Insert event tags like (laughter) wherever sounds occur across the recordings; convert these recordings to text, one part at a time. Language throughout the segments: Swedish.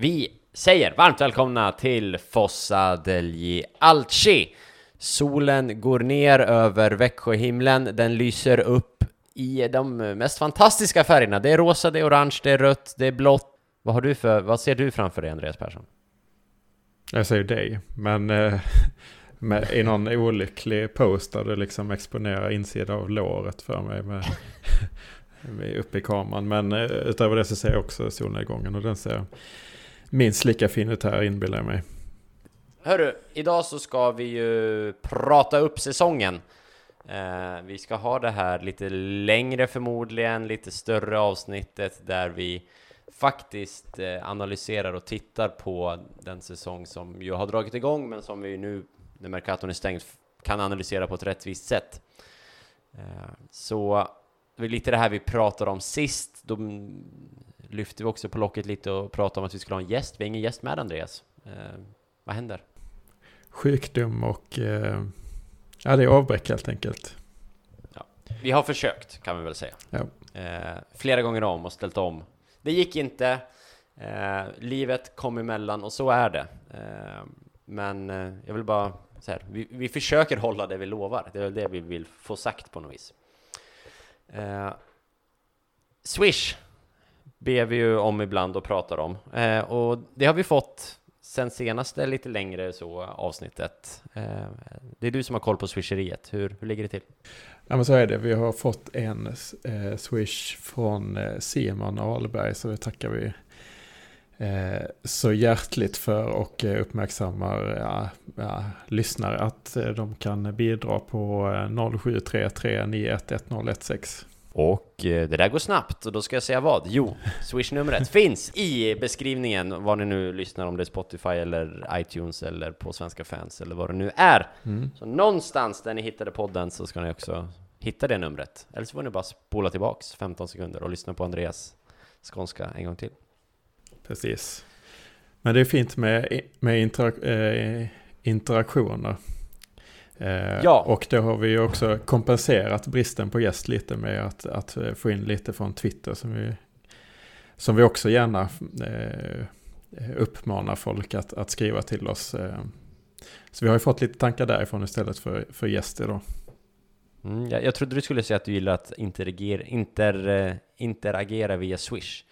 Vi säger varmt välkomna till Fossa degli Alci. Solen går ner över Växjöhimlen, den lyser upp i de mest fantastiska färgerna. Det är rosa, det är orange, det är rött, det är blått. Vad har du för, vad ser du framför dig Andreas Persson? Jag säger dig, men eh, med, i någon olycklig post där du liksom exponerar insidan av låret för mig med, (laughs) med uppe i kameran. Men eh, utöver det så ser jag också solnedgången och den ser minst lika fin ut här inbillar jag mig. Hörru, idag så ska vi ju prata upp säsongen. Eh, vi ska ha det här lite längre förmodligen, lite större avsnittet där vi faktiskt eh, analyserar och tittar på den säsong som ju har dragit igång men som vi nu när Mercaton är stängt kan analysera på ett rättvist sätt. Eh, så det är lite det här vi pratade om sist. De, lyfte vi också på locket lite och pratade om att vi skulle ha en gäst. Vi har ingen gäst med Andreas. Eh, vad händer? Sjukdom och eh, ja, det är avbräck helt enkelt. Ja. Vi har försökt kan vi väl säga. Ja. Eh, flera gånger om och ställt om. Det gick inte. Eh, livet kom emellan och så är det. Eh, men eh, jag vill bara så här, vi, vi försöker hålla det vi lovar. Det är väl det vi vill få sagt på något vis. Eh, Swish ber vi ju om ibland och pratar om. Eh, och det har vi fått sen senaste lite längre så avsnittet. Eh, det är du som har koll på swisheriet. Hur, hur ligger det till? Ja men så är det. Vi har fått en eh, swish från eh, Simon Ahlberg så det tackar vi eh, så hjärtligt för och eh, uppmärksammar ja, ja, lyssnare att eh, de kan bidra på eh, 0733 911016. Och eh, det där går snabbt och då ska jag säga vad? Jo, Swish-numret (laughs) finns i beskrivningen var ni nu lyssnar om det är Spotify eller iTunes eller på Svenska fans eller vad det nu är. Mm. Så någonstans där ni hittade podden så ska ni också hitta det numret. Eller så får ni bara spola tillbaks 15 sekunder och lyssna på Andreas skånska en gång till. Precis. Men det är fint med, med interak eh, interaktioner. Eh, ja. Och då har vi ju också kompenserat bristen på gäst lite med att, att få in lite från Twitter som vi, som vi också gärna eh, uppmanar folk att, att skriva till oss. Eh. Så vi har ju fått lite tankar därifrån istället för, för gäst idag. Mm, jag, jag trodde du skulle säga att du gillar att interagera, inter, eh, interagera via Swish.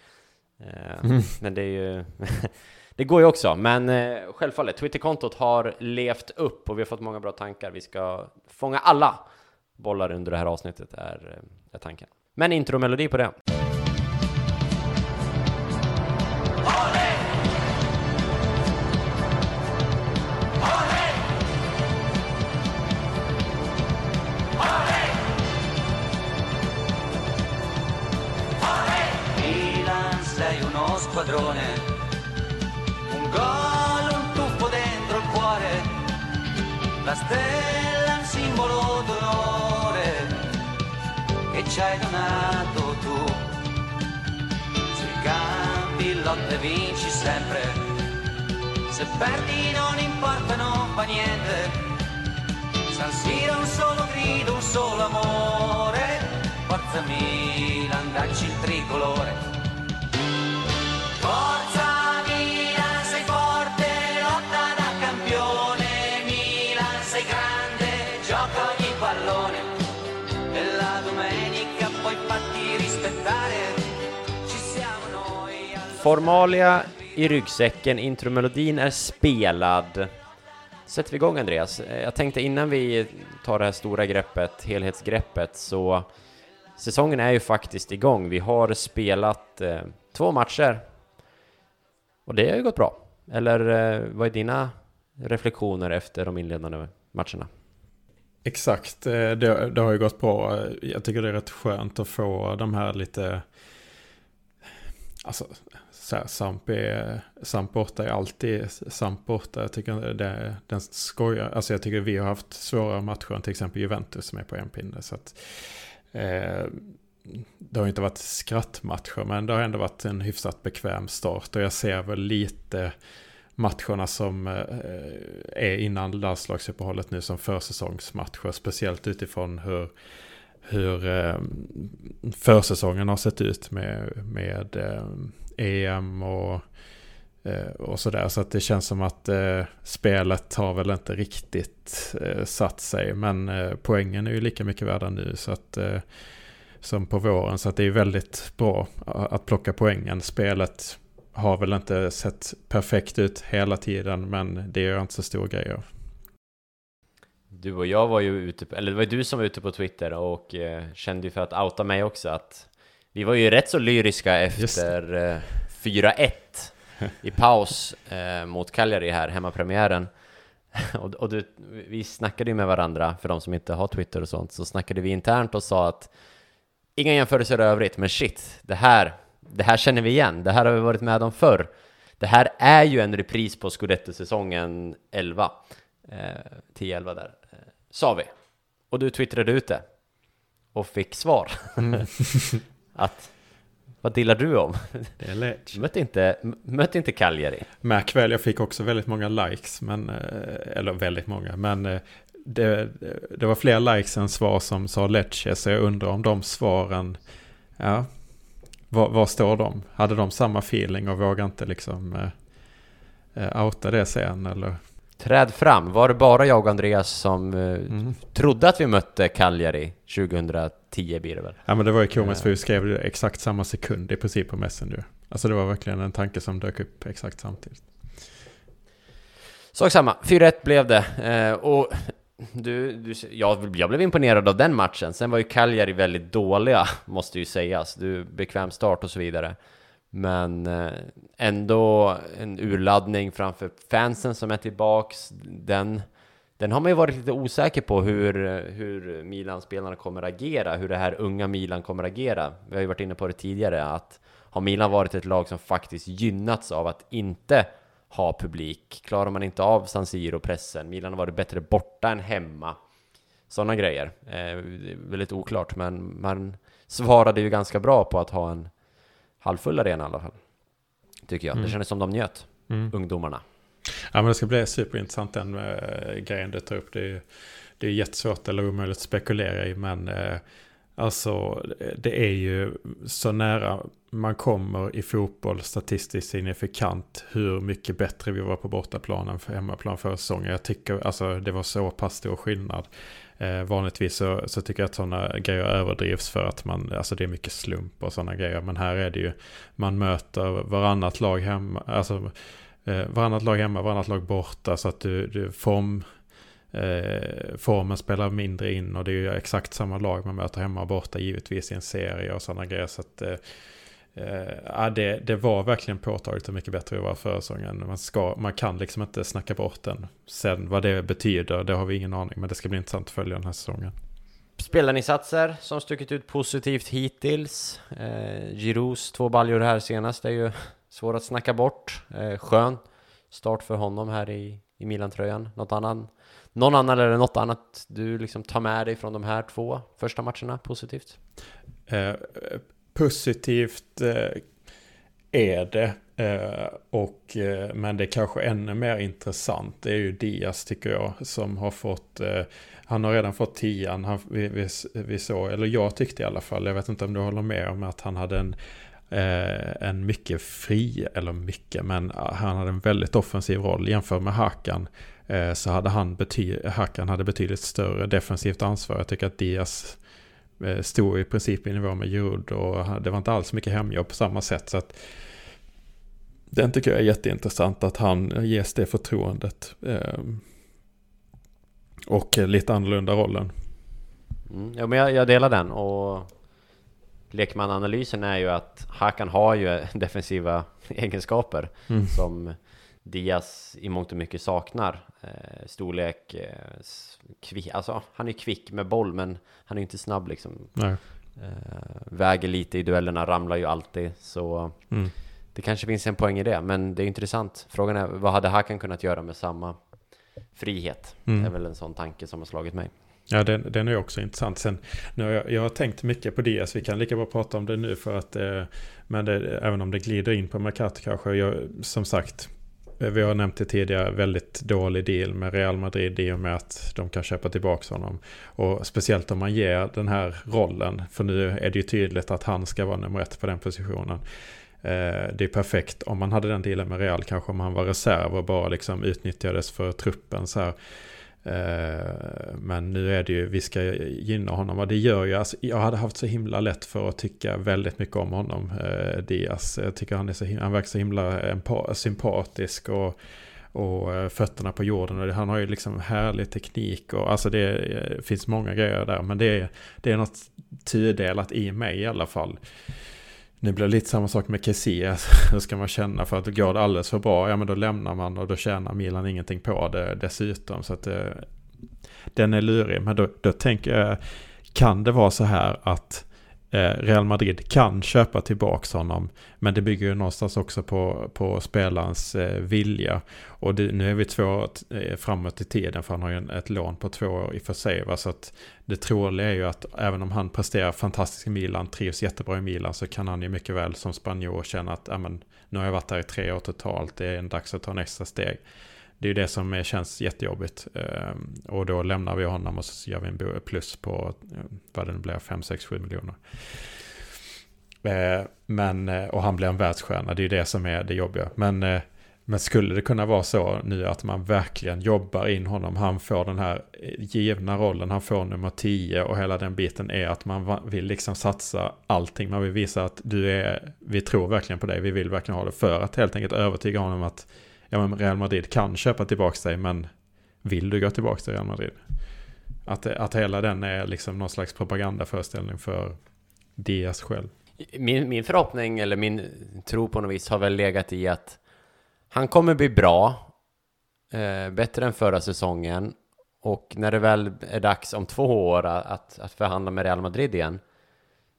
Eh, mm. Men det är ju... (laughs) Det går ju också, men eh, självfallet, Twitterkontot har levt upp och vi har fått många bra tankar. Vi ska fånga alla bollar under det här avsnittet, är, eh, är tanken. Men intromelodi på det. Squadrone la stella, il simbolo d'onore che ci hai donato tu. Se cambi, lotte vinci sempre, se perdi non importa, non fa niente. San Siro un solo grido, un solo amore, forza Milan, dacci il tricolore. Forza Formalia i ryggsäcken, intromelodin är spelad. Sätter vi igång Andreas. Eh, jag tänkte innan vi tar det här stora greppet, helhetsgreppet, så säsongen är ju faktiskt igång. Vi har spelat eh, två matcher och det har ju gått bra. Eller eh, vad är dina reflektioner efter de inledande matcherna? Exakt, eh, det, det, har ju gått bra. Jag tycker det är rätt skönt att få de här lite... Alltså, så här, Samp, är, Samp borta är alltid Samp borta. Jag tycker det, den skojar. Alltså jag tycker vi har haft svårare matcher än till exempel Juventus som är på en pinne. Så att, eh, det har inte varit skrattmatcher men det har ändå varit en hyfsat bekväm start. Och jag ser väl lite matcherna som eh, är innan landslagsuppehållet nu som försäsongsmatcher. Speciellt utifrån hur hur eh, försäsongen har sett ut med, med eh, EM och eh, och sådär. Så att det känns som att eh, spelet har väl inte riktigt eh, satt sig. Men eh, poängen är ju lika mycket värda nu så att, eh, som på våren. Så att det är väldigt bra att plocka poängen. Spelet har väl inte sett perfekt ut hela tiden men det gör inte så stor grej av. Du och jag var ju ute, eller det var du som var ute på Twitter och eh, kände ju för att outa mig också att vi var ju rätt så lyriska efter eh, 4-1 i paus eh, mot Cagliari här, hemmapremiären. (laughs) och, och du, vi snackade ju med varandra, för de som inte har Twitter och sånt, så snackade vi internt och sa att inga jämförelser i övrigt, men shit, det här, det här känner vi igen, det här har vi varit med om förr. Det här är ju en repris på Scudetto-säsongen 11, eh, 10-11 där, eh, sa vi. Och du twittrade ut det och fick svar. (laughs) Att vad dillar du om? Det är lätt. Mötte inte, mötte inte Cagliari. Märk väl, jag fick också väldigt många likes, men, eh, eller väldigt många, men eh, det, det var fler likes än svar som sa Lecce, så jag undrar om de svaren, ja, var, var står de? Hade de samma feeling och vågade inte liksom eh, outa det sen, eller? Träd fram, var det bara jag och Andreas som eh, mm. trodde att vi mötte Cagliari 2010 blir det väl? Ja men det var ju komiskt för vi skrev det exakt samma sekund i princip på Messenger. Alltså det var verkligen en tanke som dök upp exakt samtidigt. Sak samma, 4-1 blev det. Eh, och du, du, jag, jag blev imponerad av den matchen. Sen var ju Cagliari väldigt dåliga, (laughs) måste ju sägas. Du, bekväm start och så vidare. Men eh, ändå en urladdning framför fansen som är tillbaks. Den, den har man ju varit lite osäker på hur, hur Milan-spelarna kommer agera, hur det här unga Milan kommer agera. Vi har ju varit inne på det tidigare, att har Milan varit ett lag som faktiskt gynnats av att inte ha publik? Klarar man inte av San Siro-pressen? Milan har varit bättre borta än hemma. Sådana grejer. Eh, väldigt oklart, men man svarade ju ganska bra på att ha en halvfull arena i alla fall. Tycker jag. Mm. Det kändes som de njöt, mm. ungdomarna. Ja men det ska bli superintressant den äh, grejen du tar upp. Det är, det är jättesvårt eller omöjligt att spekulera i men äh, alltså det är ju så nära man kommer i fotboll statistiskt signifikant hur mycket bättre vi var på bortaplanen för hemmaplan förra säsongen. Jag tycker alltså det var så pass stor skillnad. Eh, vanligtvis så, så, tycker jag att sådana grejer överdrivs för att man, alltså det är mycket slump och sådana grejer. Men här är det ju, man möter varannat lag hemma, alltså eh, varannat lag hemma, varannat lag borta. Så att du, du form, eh, formen spelar mindre in och det är ju exakt samma lag man möter hemma och borta givetvis i en serie och sådana grejer. Så att, eh, Eh, det, det var verkligen påtagligt hur mycket bättre det var förra säsongen. Man, ska, man kan liksom inte snacka bort den. Sen vad det betyder, det har vi ingen aning. Men det ska bli intressant att följa den här säsongen. Spelarinsatser som stuckit ut positivt hittills. Eh, Giroux två baljor här senast är ju svår att snacka bort. Eh, skön start för honom här i, i Milan-tröjan. Något annan, någon annan eller något annat du liksom tar med dig från de här två första matcherna positivt? Eh, positivt eh, är det. Eh, och, eh, men det är kanske ännu mer intressant. Det är ju Diaz tycker jag som har fått eh, han har redan fått tian. Han, vi, vi, vi såg, eller jag tyckte i alla fall, jag vet inte om du håller med om att han hade en, Eh, en mycket fri, eller mycket, men ah, han hade en väldigt offensiv roll. Jämfört med Hakan eh, så hade han, bety, Hakan hade betydligt större defensivt ansvar. Jag tycker att Diaz Eh, stod i princip i nivå med Jude och det var inte alls mycket hemjobb på samma sätt. Så att den tycker jag är jätteintressant att han ges det förtroendet. Ehm, och lite annorlunda rollen. Mm, ja, men jag, jag, delar den och lekmananalysen är ju att Hakan har ju (laughs) defensiva egenskaper mm. som Diaz i mångt och mycket saknar. Eh, storlek, eh, kvick, alltså han är kvick med boll men han är inte snabb liksom. Eh, väger lite i duellerna, ramlar ju alltid så mm. det kanske finns en poäng i det. Men det är intressant. Frågan är vad hade Hakan kunnat göra med samma frihet? Mm. Det är väl en sån tanke som har slagit mig. Ja, den, den är också intressant. Sen, nu har jag, jag har tänkt mycket på Diaz. Vi kan lika bra prata om det nu för att, eh, men det, även om det glider in på Mercato kanske. Jag, som sagt, eh, vi har nämnt det tidigare, väldigt dålig deal med Real Madrid i och med att de kan köpa tillbaka honom. Och speciellt om man ger den här rollen, för nu är det ju tydligt att han ska vara nummer ett på den positionen. Eh, det är perfekt om man hade den dealen med Real, kanske om han var reserv och bara liksom utnyttjades för truppen så här. Eh, men nu är det ju, vi ska gynna honom och det gör ju, alltså, jag hade haft så himla lätt för att tycka väldigt mycket om honom, eh, Diaz. Jag tycker han, är så, han verkar så himla sympatisk och, och eh, fötterna på jorden. Och han har ju liksom härlig teknik och alltså det eh, finns många grejer där. Men det är, det är något tudelat i mig i alla fall. Nu blir det lite samma sak med Kessie. (laughs) Alltså, Hur ska man känna för att det går det alldeles för bra? Ja men då lämnar man och då tjänar Milan ingenting på det dessutom. Så att det, eh, den är lurig. Men då, då tänker jag, kan det vara så här att Eh, Real Madrid kan köpa tillbaka honom. Men det bygger ju någonstans också på, på spelarens eh, vilja. Och det, nu är vi två år framåt i tiden för han har ju ett lån på två år i och för sig. Va? Så att det troliga är ju att även om han presterar fantastiskt i Milan, trivs jättebra i Milan, så kan han ju mycket väl som spanjor känna att amen, nu har jag varit där i tre år totalt, det är en dags att ta nästa steg. Det är ju det som känns jättejobbigt. Ehm, och då lämnar vi honom och så gör vi en plus på eh, vad det nu blir, 5, 6, 7 miljoner. Ehm, eh, men, och han blir en världsstjärna, det är ju det som är det jobbiga. Men, eh, men skulle det kunna vara så nu att man verkligen jobbar in honom, han får den här eh, givna rollen, han får nummer 10 och hela den biten är att man vill liksom satsa allting. Man vill visa att du är, vi tror verkligen på dig, vi vill verkligen ha det för att helt enkelt övertyga honom att ja, men Real Madrid kan köpa tillbaka dig men vill du gå tillbaka till Real Madrid? Att, att hela den är liksom någon slags propagandaföreställning för Diaz själv. Min, min förhoppning, eller min tro på något vis, har väl legat i att han kommer bli bra, eh, bättre än förra säsongen, och när det väl är dags om två år att, att förhandla med Real Madrid igen,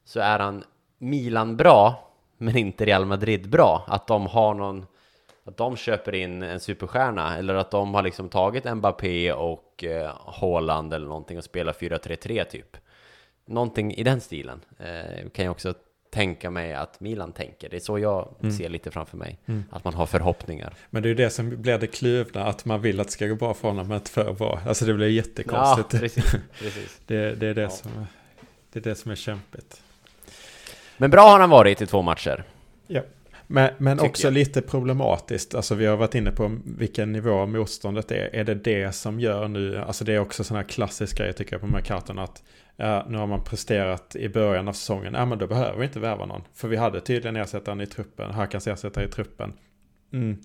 så är han Milan bra, men inte Real Madrid bra. Att de har någon att de köper in en superstjärna eller att de har liksom tagit Mbappé och eh, Haaland eller någonting och spelar 4-3-3 typ. Någonting i den stilen eh, kan jag också tänka mig att Milan tänker. Det är så jag mm. ser lite framför mig. Mm. Att man har förhoppningar. Men det är ju det som blir det kluvna, att man vill att det ska gå bra för honom, men inte för bra. Alltså det blir jättekonstigt. Ja, precis. (laughs) precis. det, det, är det, ja. som, det är det som är kämpigt. Men bra har han varit i två matcher. Ja. Men, men också jag. lite problematiskt. Alltså vi har varit inne på vilken nivå motståndet är. Är det det som gör nu, alltså det är också sådana här klassiska grejer tycker jag på de här kartorna. Att ja, nu har man presterat i början av säsongen. Ja men då behöver vi inte värva någon. För vi hade tydligen ersättaren i truppen, Hakans ersättare i truppen. Mm.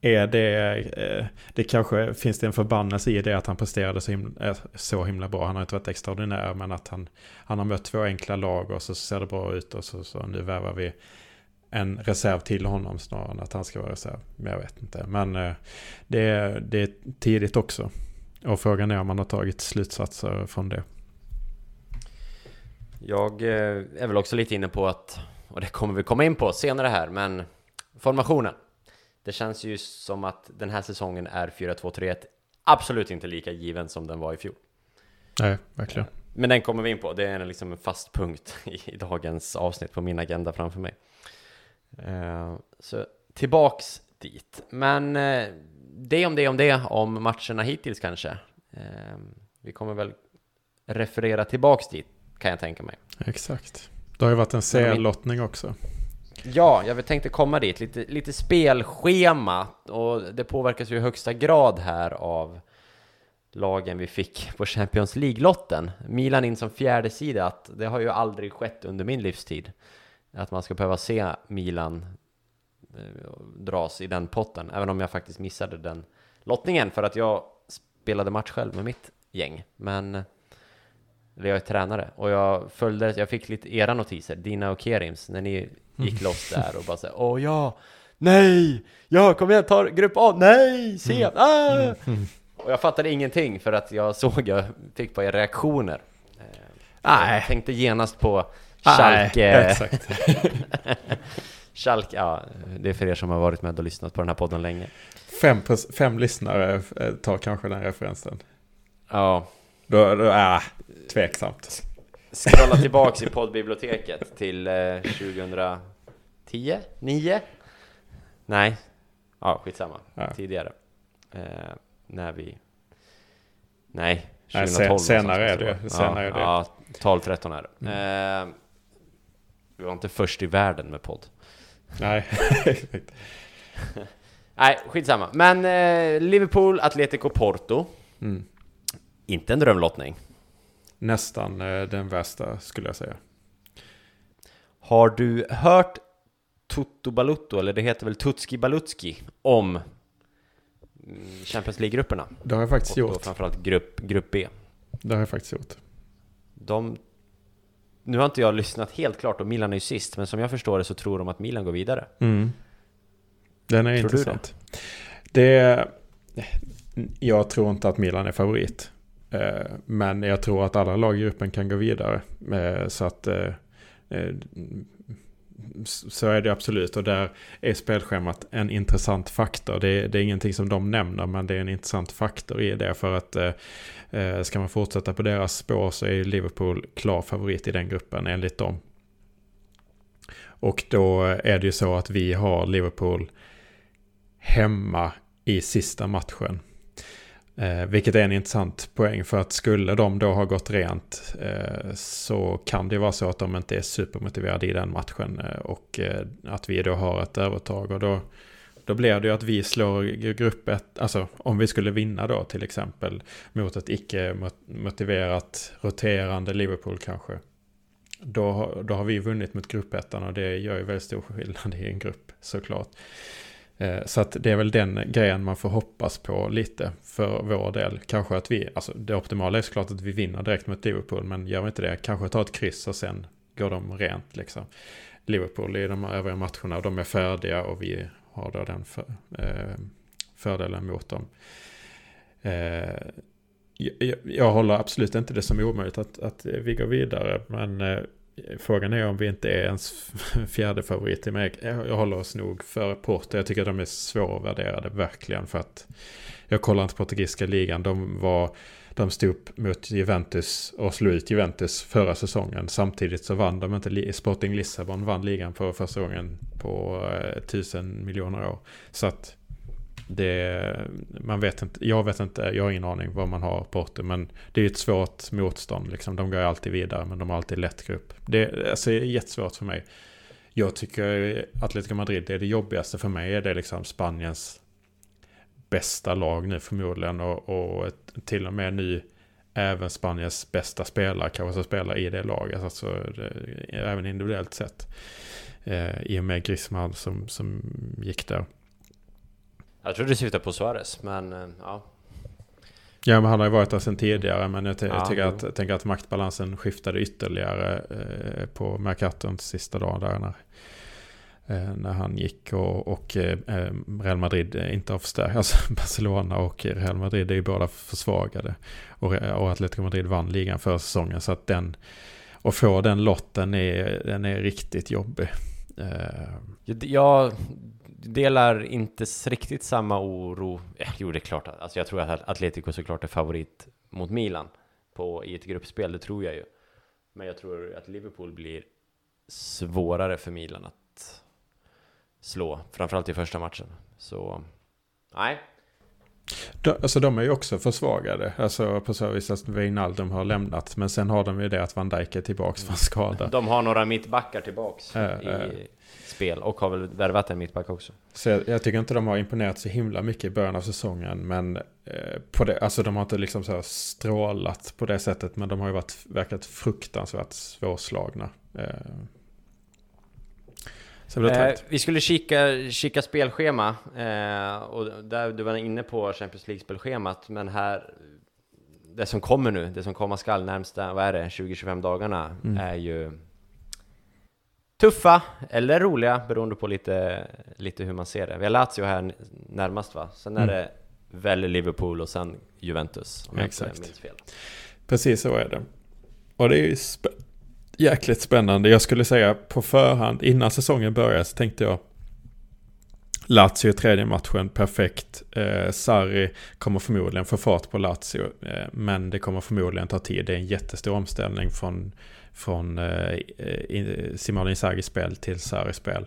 Är det, eh, det kanske, finns det en förbannelse i det att han presterade så himla, eh, så himla bra. Han har inte varit extraordinär men att han, han har mött två enkla lag och så ser det bra ut och så, så nu värvar vi en reserv till honom snarare än att han ska vara reserv. Men jag vet inte. Men eh, det, är, det är tidigt också. Och frågan är om man har tagit slutsatser från det. Jag eh, är väl också lite inne på att, och det kommer vi komma in på senare här, men formationen. Det känns ju som att den här säsongen är 4-2-3-1 absolut inte lika given som den var i fjol. Nej, verkligen. Men den kommer vi in på, det är liksom en fast punkt i dagens avsnitt på min agenda framför mig. Eh, så tillbaks dit. Men eh, det om det om det, om matcherna hittills kanske. Eh, vi kommer väl referera tillbaks dit, kan jag tänka mig. Exakt. Det har ju varit en CL-lottning också. Ja, jag tänkte komma dit. Lite, lite spelschema och det påverkas ju i högsta grad här av lagen vi fick på Champions League-lotten. Milan in som fjärde sida, att det har ju aldrig skett under min livstid att man ska behöva se Milan eh, dras i den potten, även om jag faktiskt missade den lottningen för att jag spelade match själv med mitt gäng. Men eller jag är tränare och jag följde, jag fick lite era notiser, dina och Kerims, när ni gick (laughs) loss där och bara såhär, åh ja, nej, ja kom igen, ta grupp A, nej, C, mm. ah! Mm. (laughs) Och jag fattade ingenting för att jag såg, jag fick bara reaktioner. Eh, nej. Jag tänkte genast på Schalke... (laughs) Schalke, ja, det är för er som har varit med och lyssnat på den här podden länge. Fem, fem lyssnare eh, tar kanske den referensen. Ja. Då, då äh, tveksamt. Scrolla tillbaks i poddbiblioteket till eh, 2010? 9? Nej. Ja, skitsamma. Ja. Tidigare. Eh, när vi... Nej, 2012. Nej, senare är det. Senare ja, är det. Ja, 12-13 är det. Mm. Eh, vi var inte först i världen med podd. Nej, (laughs) Nej, skitsamma. Men eh, Liverpool, Atletico, Porto. mm. Inte en drömlottning. nästan eh, den värsta skulle jag säga. Har du hört Toto Balutto, eller det heter väl Tutski Balutski, om mm, Champions League-grupperna? Det har jag faktiskt Och då gjort. framförallt grupp, grupp B. Det har jag faktiskt gjort. De... Nu har inte jag lyssnat helt klart och Milan är ju sist, men som jag förstår det så tror de att Milan går vidare. Mm. Den är Tror intressant. Det? jag tror inte att Milan är favorit. Eh, Men jag tror att alla lag i gruppen kan gå vidare. Eh, Så att eh, så är det absolut. Och där är spelschemat en intressant faktor. Det är, det är ingenting som de nämner men det är en intressant faktor i det. För att eh, eh, ska man fortsätta på deras spår så är Liverpool klar favorit i den gruppen enligt dem. Och då är det ju så att vi har Liverpool hemma i sista matchen. Eh, vilket är en intressant poäng för att skulle de då ha gått rent eh, så kan det vara så att de inte är supermotiverade i den matchen eh, och eh, att vi då har ett övertag och då, då blir det ju att vi slår grupp ett, alltså om vi skulle vinna då till exempel mot ett icke motiverat roterande Liverpool kanske. Då, har- då har vi vunnit mot gruppettan och det gör ju väldigt stor skillnad i en grupp såklart. Eh, så att det är väl den grejen man får hoppas på lite för vår del. Kanske att vi, alltså det optimala är såklart att vi vinner direkt mot Liverpool, men gör vi inte det, kanske ta ett kryss och sen går de rent liksom. Liverpool i de övriga matcherna, de är färdiga och vi har då den för, eh, fördelen mot dem. Eh, jag, jag håller absolut inte det som omöjligt att, att vi går vidare, men eh, Frågan är om vi inte är ens (laughs) fjärde favorit i mig. Jag håller oss nog för Porto. Jag tycker de är svårvärderade verkligen för att jag kollar inte portugisiska ligan. De var de stod upp mot Juventus och slog ut Juventus förra säsongen. Samtidigt så vann de inte, Sporting Lissabon vann ligan för första gången på eh, tusen miljoner år. Så att det, man vet inte, jag vet inte, jag har ingen aning vad man har Porto. Men det är ju ett svårt motstånd liksom. De går ju alltid vidare men de har alltid lätt grupp. Det, alltså, är jättesvårt för mig. Jag tycker Atletico Madrid är det jobbigaste för mig. Det Är liksom Spaniens bästa lag nu förmodligen. Och, och ett, till och med nu även Spaniens bästa spelare kanske som spelar i det laget. Alltså det, även individuellt sett. Eh, I och med Griezmann som, som gick där. Jag tror du syftar på Suarez, men eh, ja. Ja, men han har ju varit där sedan tidigare. Men jag, Ja, tycker jo. att, jag tänker att maktbalansen skiftade ytterligare eh, på Mercatons sista dag där. När, eh, när han gick och, och eh, Real Madrid eh, inte har förstärkt. (laughs) Alltså Barcelona och Real Madrid är ju båda försvagade. Och, och Atletico Madrid vann ligan förra säsongen. Så att den, och få den lotten är, den är riktigt jobbig. Eh, Jag delar inte riktigt samma oro. Jo, det är klart. Alltså jag tror att Atletico såklart är favorit mot Milan på, i ett gruppspel, det tror jag ju. Men jag tror att Liverpool blir svårare för Milan att slå, framförallt i första matchen. Så, nej. De, alltså de är ju också försvagade. Alltså på så vis att Wijnaldum har lämnat. Men sen har de ju det att Van Dijk är tillbaka från skada. De har några mittbackar tillbaks Äh, i äh. spel och har väl värvat en mittback också. Så jag, jag tycker inte de har imponerat så himla mycket i början av säsongen. Men eh, på det, alltså de har inte liksom så strålat på det sättet. Men de har ju varit, verkat fruktansvärt svårslagna. Eh, Eh, vi skulle kika, kika spelschema eh, och där du var inne på Champions League-spelschemat men här det som kommer nu, det som komma skall närmsta, vad är det, 20-25 dagarna Mm. är ju tuffa eller roliga beroende på lite, lite hur man ser det. Vi har Lazio här närmast va? Sen är Mm. det väl Liverpool och sen Juventus om jag Exakt. inte minns fel. Precis så är det. Och det är ju spä- jäkligt spännande. Jag skulle säga på förhand, innan säsongen började så tänkte jag Lazio i tredje matchen, perfekt. Eh, Sarri kommer förmodligen få fart på Lazio. Eh, men det kommer förmodligen ta tid. Det är en jättestor omställning från, från eh, eh Simone Inzaghi spel till Sarri spel.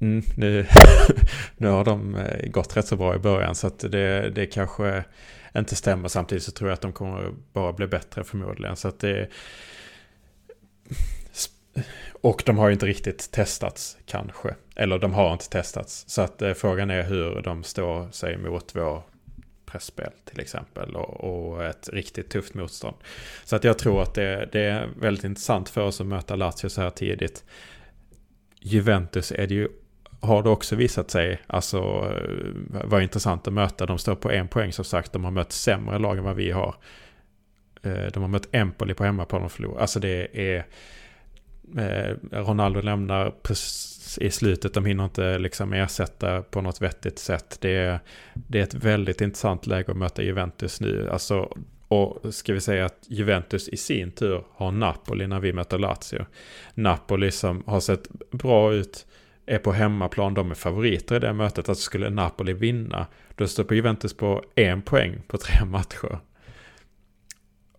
Mm, nu, (laughs) nu har de eh, gått rätt så bra i början så att det, det kanske inte stämmer. Samtidigt så tror jag att de kommer bara bli bättre förmodligen. Så att det... Och de har ju inte riktigt testats kanske. Eller de har inte testats. Så att eh, frågan är hur de står sig mot vår pressspel till exempel. Och, och, ett riktigt tufft motstånd. Så att jag tror att det, det, är väldigt intressant för oss att möta Lazio så här tidigt. Juventus är det ju, har det också visat sig, alltså eh, var intressant att möta. De står på en poäng som sagt. De har mött sämre lag än vad vi har. Eh, de har mött Empoli på hemmaplan och förlorat. Alltså det är... Eh, Ronaldo lämnar i slutet. De hinner inte liksom ersätta på något vettigt sätt. Det är, det är ett väldigt intressant läge att möta Juventus nu. Alltså, och ska vi säga att Juventus i sin tur har Napoli när vi möter Lazio. Napoli som har sett bra ut är på hemmaplan. De är favoriter i det mötet. Att skulle Napoli vinna, då står på Juventus på en poäng på tre matcher.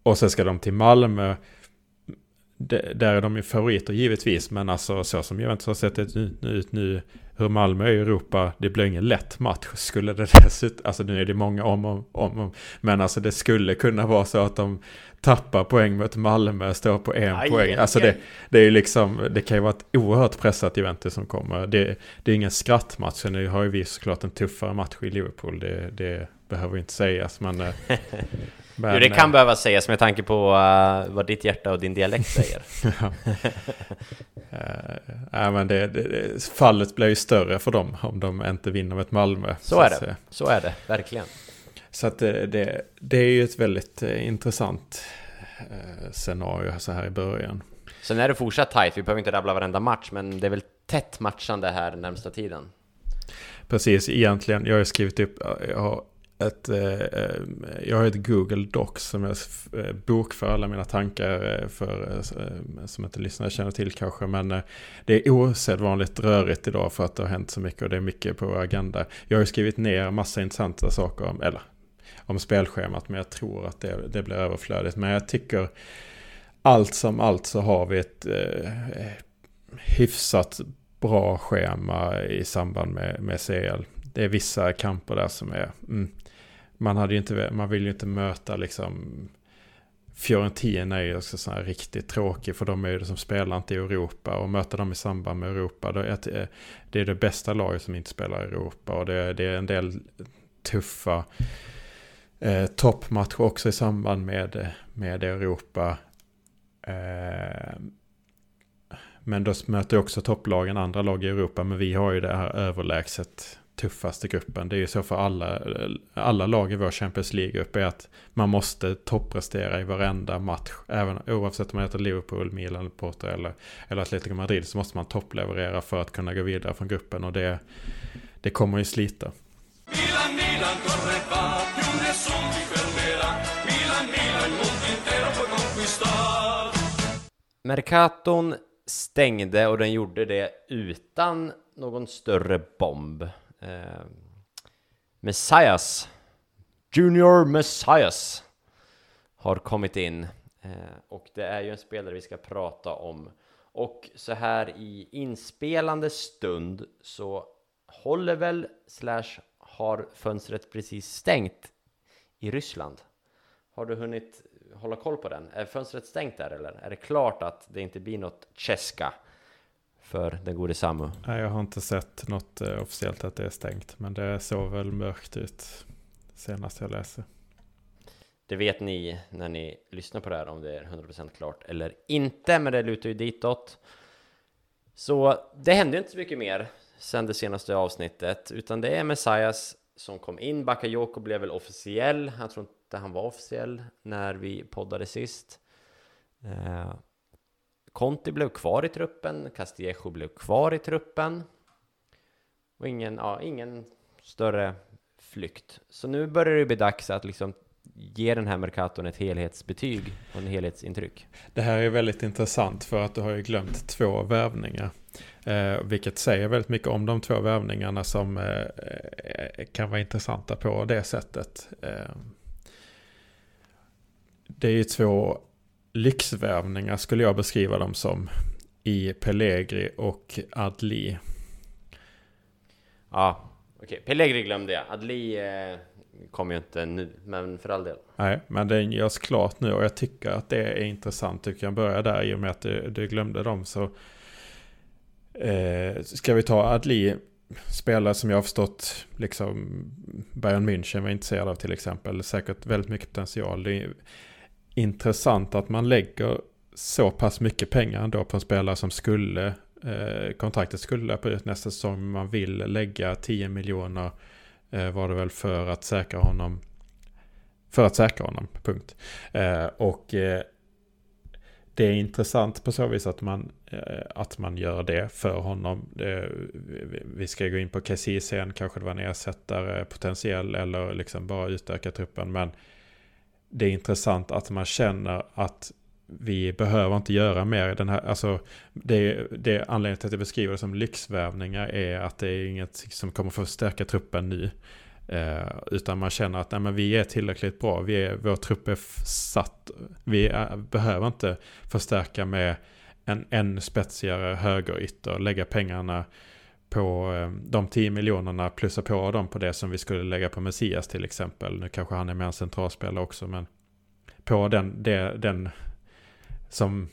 Och sen ska de till Malmö där är de ju favoriter givetvis, men alltså så som Juventus har sett ut nu, nu, hur Malmö är i Europa, det blir ingen lätt match. Skulle det (laughs) dessutom, alltså nu är det många om och om, om, men alltså det skulle kunna vara så att de tappar poäng mot Malmö, står på en aj, poäng. Alltså det, det är ju liksom, det kan ju vara ett oerhört pressat Juventus som kommer. Det, det är ingen skrattmatch, nu har ju vi såklart en tuffare match i Liverpool, det, det behöver inte sägas, men eh, (laughs) Men, jo, det kan äh, behöva sägas med tanke på uh, vad ditt hjärta och din dialekt (laughs) säger. ja. uh, men det, det, fallet blir ju större för dem om de inte vinner ett Malmö. Så, så är det, så är det, verkligen. Så att det, det, det är ju ett väldigt uh, intressant scenario så här i början. Sen är det fortsatt tajt, vi behöver inte rabbla varenda match, men det är väl tätt matchande här närmsta tiden. Precis, egentligen, jag har skrivit upp, jag har ett, eh, eh, jag har ett Google Docs som jag eh, bokför alla mina tankar eh, för, eh, som inte lyssnare känner till kanske. Men eh, det är osedvanligt rörigt idag för att det har hänt så mycket och det är mycket på vår agenda. Jag har skrivit ner massa intressanta saker om, eller, om spelschemat men jag tror att det, det blir överflödigt. Men jag tycker allt som allt så har vi ett eh, hyfsat bra schema i samband med, med CL. Det är vissa kamper där som är... Mm, man, hade inte, man vill ju inte möta liksom Fiorentina är ju också sån här riktigt tråkig för de är ju det som spelar inte i Europa och möta dem i samband med Europa. Då är det är det bästa laget som inte spelar i Europa och det, det är en del tuffa eh, toppmatcher också i samband med, med Europa. Eh, men då möter också topplagen andra lag i Europa men vi har ju det här överlägset tuffaste gruppen. Det är ju så för alla, alla lag i vår Champions League-grupp är att man måste topprestera i varenda match. Även oavsett om man heter Liverpool, Milan, Porto eller, eller Atletico Madrid så måste man toppleverera för att kunna gå vidare från gruppen och det, det kommer ju slita. Milan, Milan, Mercaton stängde och den gjorde det utan någon större bomb eh, Messias Junior Messias har kommit in eh, och det är ju en spelare vi ska prata om och så här i inspelande stund så håller väl slash har fönstret precis stängt i Ryssland. Har du hunnit hålla koll på den? Är fönstret stängt där eller? Är det klart att det inte blir något Cheska för den gode Samu? Nej, jag har inte sett något eh, officiellt att det är stängt. Men det såg väl mörkt ut senast jag läste. Det vet ni när ni lyssnar på det här om det är 100% klart eller inte, men det lutar ju ditåt. Så det hände inte så mycket mer sen det senaste avsnittet, utan det är Messias som kom in. Bakayoko blev väl officiell. Jag tror inte han var officiell när vi poddade sist. Conti blev kvar i truppen, Castillejo blev kvar i truppen. Och ingen, ja, ingen större flykt. Så nu börjar det bli dags att liksom ge den här Mercaton ett helhetsbetyg och en helhetsintryck. Det här är väldigt intressant för att du har ju glömt två värvningar. Eh, vilket säger väldigt mycket om de två värvningarna som eh, eh kan vara intressanta på det sättet. Eh, det är ju två lyxvärvningar skulle jag beskriva dem som. I Pellegri och Adli. Ja, okej. Okay. Pellegri glömde jag. Adli eh, kommer ju inte nu, men för all del. Nej, men den görs klart nu och jag tycker att det är intressant. Du kan börja där i och med att du, du glömde dem. Så Eh, ska vi ta Adli, spelare som jag har förstått, liksom Bayern München var intresserad av till exempel, säkert väldigt mycket potential. Det intressant att man lägger så pass mycket pengar ändå på en spelare som skulle, eh, kontraktet skulle löpa ut nästa säsong, man vill lägga 10 miljoner eh, var det väl för att säkra honom för att säkra honom, punkt. Eh, och eh, det är intressant på så vis att man, eh, att man gör det för honom. Det, vi ska gå in på Kessie sen, kanske det var en ersättare potentiell eller liksom bara utöka truppen. Men det är intressant att man känner att vi behöver inte göra mer. Den här, alltså, det, det anledningen till att jag beskriver det som lyxvärvningar är att det är inget som kommer förstärka truppen nu. Eh, utan man känner att nej, men vi är tillräckligt bra. Vi är, vår trupp är satt. Vi är, behöver inte förstärka med en ännu spetsigare högerytter. Lägga pengarna på eh, de 10 miljonerna. Plussa på dem på det som vi skulle lägga på Messias till exempel. Nu kanske han är med en centralspelare också. Men på den, det, den som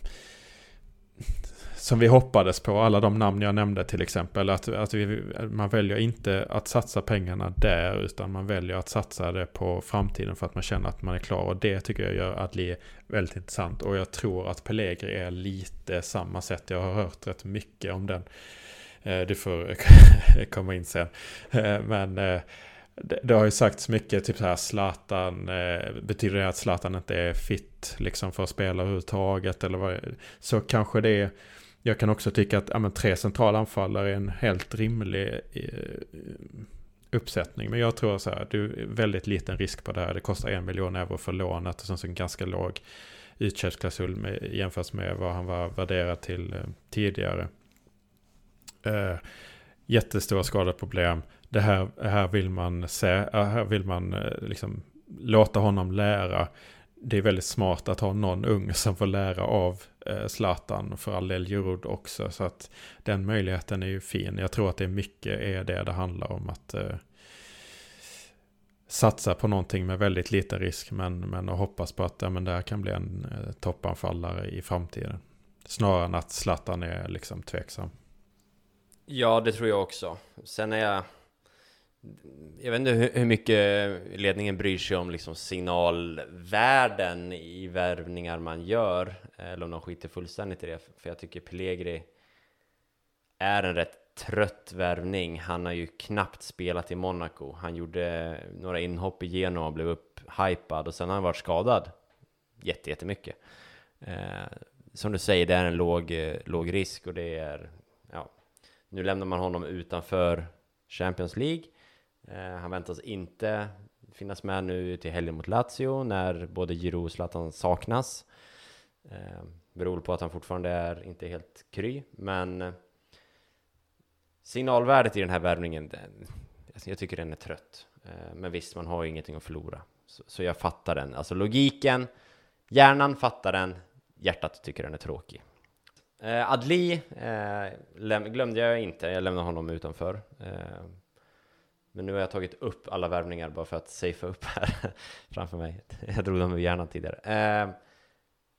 som vi hoppades på, alla de namn jag nämnde till exempel. Att, att vi, man väljer inte att satsa pengarna där utan man väljer att satsa det på framtiden för att man känner att man är klar. Och det tycker jag gör Adli väldigt intressant. Och jag tror att Pellegri är lite samma sätt. Jag har hört rätt mycket om den. Eh, du får (laughs) komma in sen. Eh, men eh, det, har ju sagts mycket, typ så här Zlatan, betyder det att Zlatan inte är fit liksom för att spela överhuvudtaget? Eller vad, så kanske det är jag kan också tycka att ja, men, tre centrala anfallare är en helt rimlig uppsättning. Men jag tror så här, du är väldigt liten risk på det här. Det kostar en miljon euro för lånet och sen så en ganska låg utköpsklausul jämfört med vad han var värderad till tidigare. Eh, jättestora skadeproblem. Det här, här vill man se, eh, här vill man eh, liksom låta honom lära det är väldigt smart att ha någon ung som får lära av eh, Zlatan för all del Jurod också. Så att den möjligheten är ju fin. Jag tror att det är mycket är det det handlar om. att eh, Satsa på någonting med väldigt liten risk men, men att hoppas på att ja, men det här kan bli en eh, toppanfallare i framtiden. Snarare än att Zlatan är liksom tveksam. Ja, det tror jag också. Sen är jag jag vet inte hur, mycket ledningen bryr sig om liksom signalvärden i värvningar man gör, eller om de skiter fullständigt i det, för jag tycker Pellegri är en rätt trött värvning. Han har ju knappt spelat i Monaco. Han gjorde några inhopp i Genoa och blev upphypad och sen har han varit skadad jättemycket. Eh, som du säger, det är en låg, eh, låg risk och det är, nu lämnar man honom utanför Champions League Eh, han väntas inte finnas med nu till helgen mot Lazio när både Giroud och Zlatan saknas. Eh, beror på att han fortfarande är inte helt kry, men eh, signalvärdet i den här värvningen, den, alltså, jag tycker den är trött. Eh, men visst, man har ju ingenting att förlora. Så, så, jag fattar den. Alltså logiken, hjärnan fattar den, hjärtat tycker den är tråkig. Eh, Adli eh, glömde jag inte, jag lämnade honom utanför. Eh, men nu har jag tagit upp alla värvningar bara för att safea upp här (laughs) framför mig. (laughs) Jag drog dem ur hjärnan tidigare. Eh,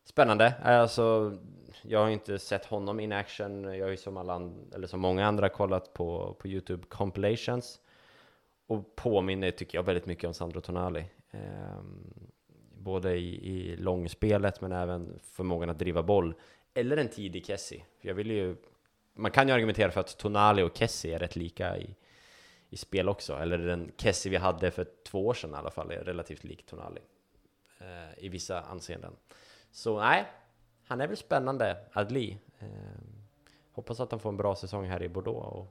spännande. Alltså, jag har inte sett honom in action. Jag har ju som, alla eller som många andra kollat på, på Youtube compilations. Och påminner, tycker jag, väldigt mycket om Sandro Tonali. Eh, både i, i långspelet men även förmågan att driva boll. Eller en tidig Kessie. För jag vill ju... Man kan ju argumentera för att Tonali och Kessie är rätt lika i i spel också. Eller den Kessie vi hade för två år sedan i alla fall är relativt lik Tonali eh, i vissa anseenden. Så nej, han är väl spännande, Adli. Eh, hoppas att han får en bra säsong här i Bordeaux. Och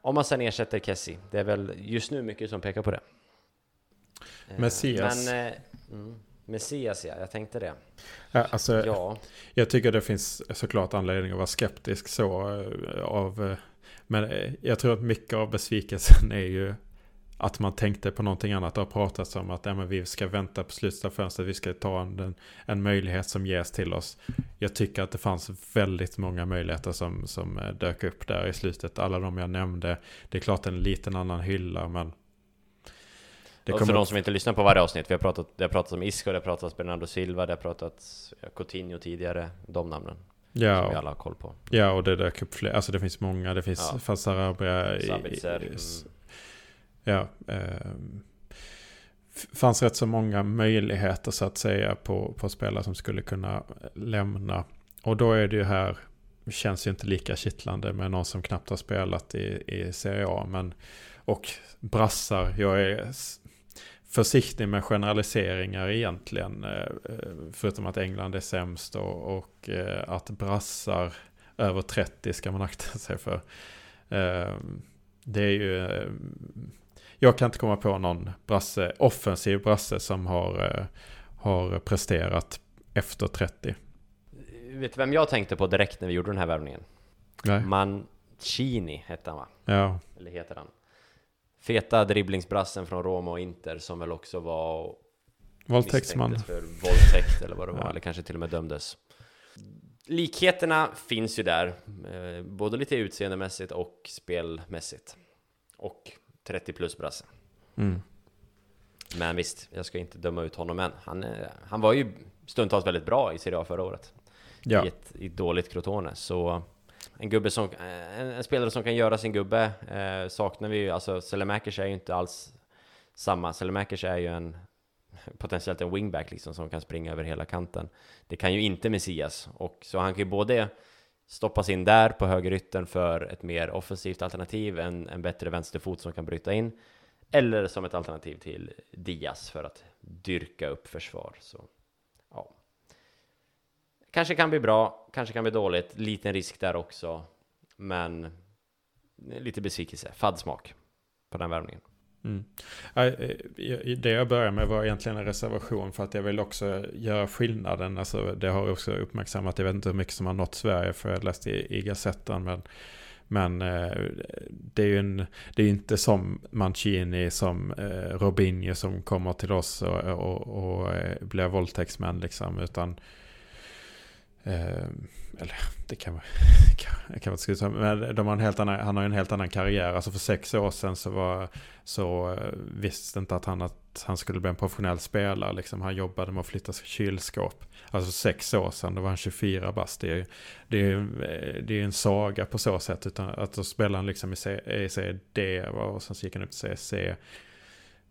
om man sen ersätter Kessie, det är väl just nu mycket som pekar på det. Eh, Messias. Men, eh, mm, Messias ja, jag tänkte det. Ja, alltså, ja. Jag tycker det finns såklart anledning att vara skeptisk så eh, av eh, men eh, jag tror att mycket av besvikelsen är ju att man tänkte på någonting annat. Det har pratats om att ja, men vi ska vänta på slutet av fönstret. Vi ska ta en, en möjlighet som ges till oss. Jag tycker att det fanns väldigt många möjligheter som, som dök upp där i slutet. Alla de jag nämnde. Det är klart en liten annan hylla men det och för de som inte lyssnar på varje avsnitt, vi har pratat, det har pratats om Isco, det har pratats Bernardo Silva, det har pratats Coutinho tidigare, de namnen. Ja, som vi alla har koll på. Ja, och det dök upp fler. Alltså det finns många. Det finns ja. Fassarabia. Sabitzer. Mm. Ja. Eh, fanns rätt så många möjligheter så att säga på, på spelare som skulle kunna lämna. Och då är det ju här, känns ju inte lika kittlande med någon som knappt har spelat i, i Serie A. Men, och brassar, jag är försiktig med generaliseringar egentligen. Eh, förutom att England är sämst och, och eh, att brassar över 30 ska man akta (laughs) sig för. Eh, det är ju... Jag kan inte komma på någon brasse, offensiv brasse som har, har presterat efter 30. Vet du vem jag tänkte på direkt när vi gjorde den här värvningen? Nej. Mancini hette han va? Ja. Eller heter han? Feta dribblingsbrassen från Roma och Inter som väl också var Våldtäktsman för våldtäkt eller vad det var, ja. eller kanske till och med dömdes Likheterna finns ju där, eh, både lite utseendemässigt och spelmässigt Och 30 plus brasse mm. Men visst, jag ska inte döma ut honom än Han, eh, han var ju stundtals väldigt bra i Serie A förra året ja. i, ett, i dåligt Crotone, så en gubbe som, eh, en, en, spelare som kan göra sin gubbe eh, saknar vi ju, alltså Selemakers är ju inte alls samma. Selemakers är ju en (laughs) potentiellt en wingback liksom som kan springa över hela kanten. Det kan ju inte Messias och så han kan ju både stoppas in där på högeryttern för ett mer offensivt alternativ, en, en bättre vänsterfot som kan bryta in eller som ett alternativ till Diaz för att dyrka upp försvar. Så ja. Kanske kan bli bra, kanske kan bli dåligt. Liten risk där också. Men lite besvikelse, fadd smak på den värvningen. Mm. Eh, det jag började med var egentligen en reservation för att jag vill också göra skillnaden. Alltså det har också uppmärksammat, jag vet inte hur mycket som har nått Sverige för jag läste i, i Gazetten. Men, men eh, det är ju en, det är inte som Mancini, som eh, Robinho som kommer till oss och, och, och eh, blir våldtäktsmän liksom. Utan Eh, eller det kan man, (laughs) kan, kan inte skriva, Men de har en helt annan, han har en helt annan karriär. Alltså för sex år sedan så, var, så eh, visste inte att han, att han skulle bli en professionell spelare. Liksom. Han jobbade med att flytta kylskåp. Alltså för sex år sedan, då var han 24 bast. Det är, det är, eh, det är en saga på så sätt. Utan att då spelade han liksom i Serie och sen så gick han upp till Serie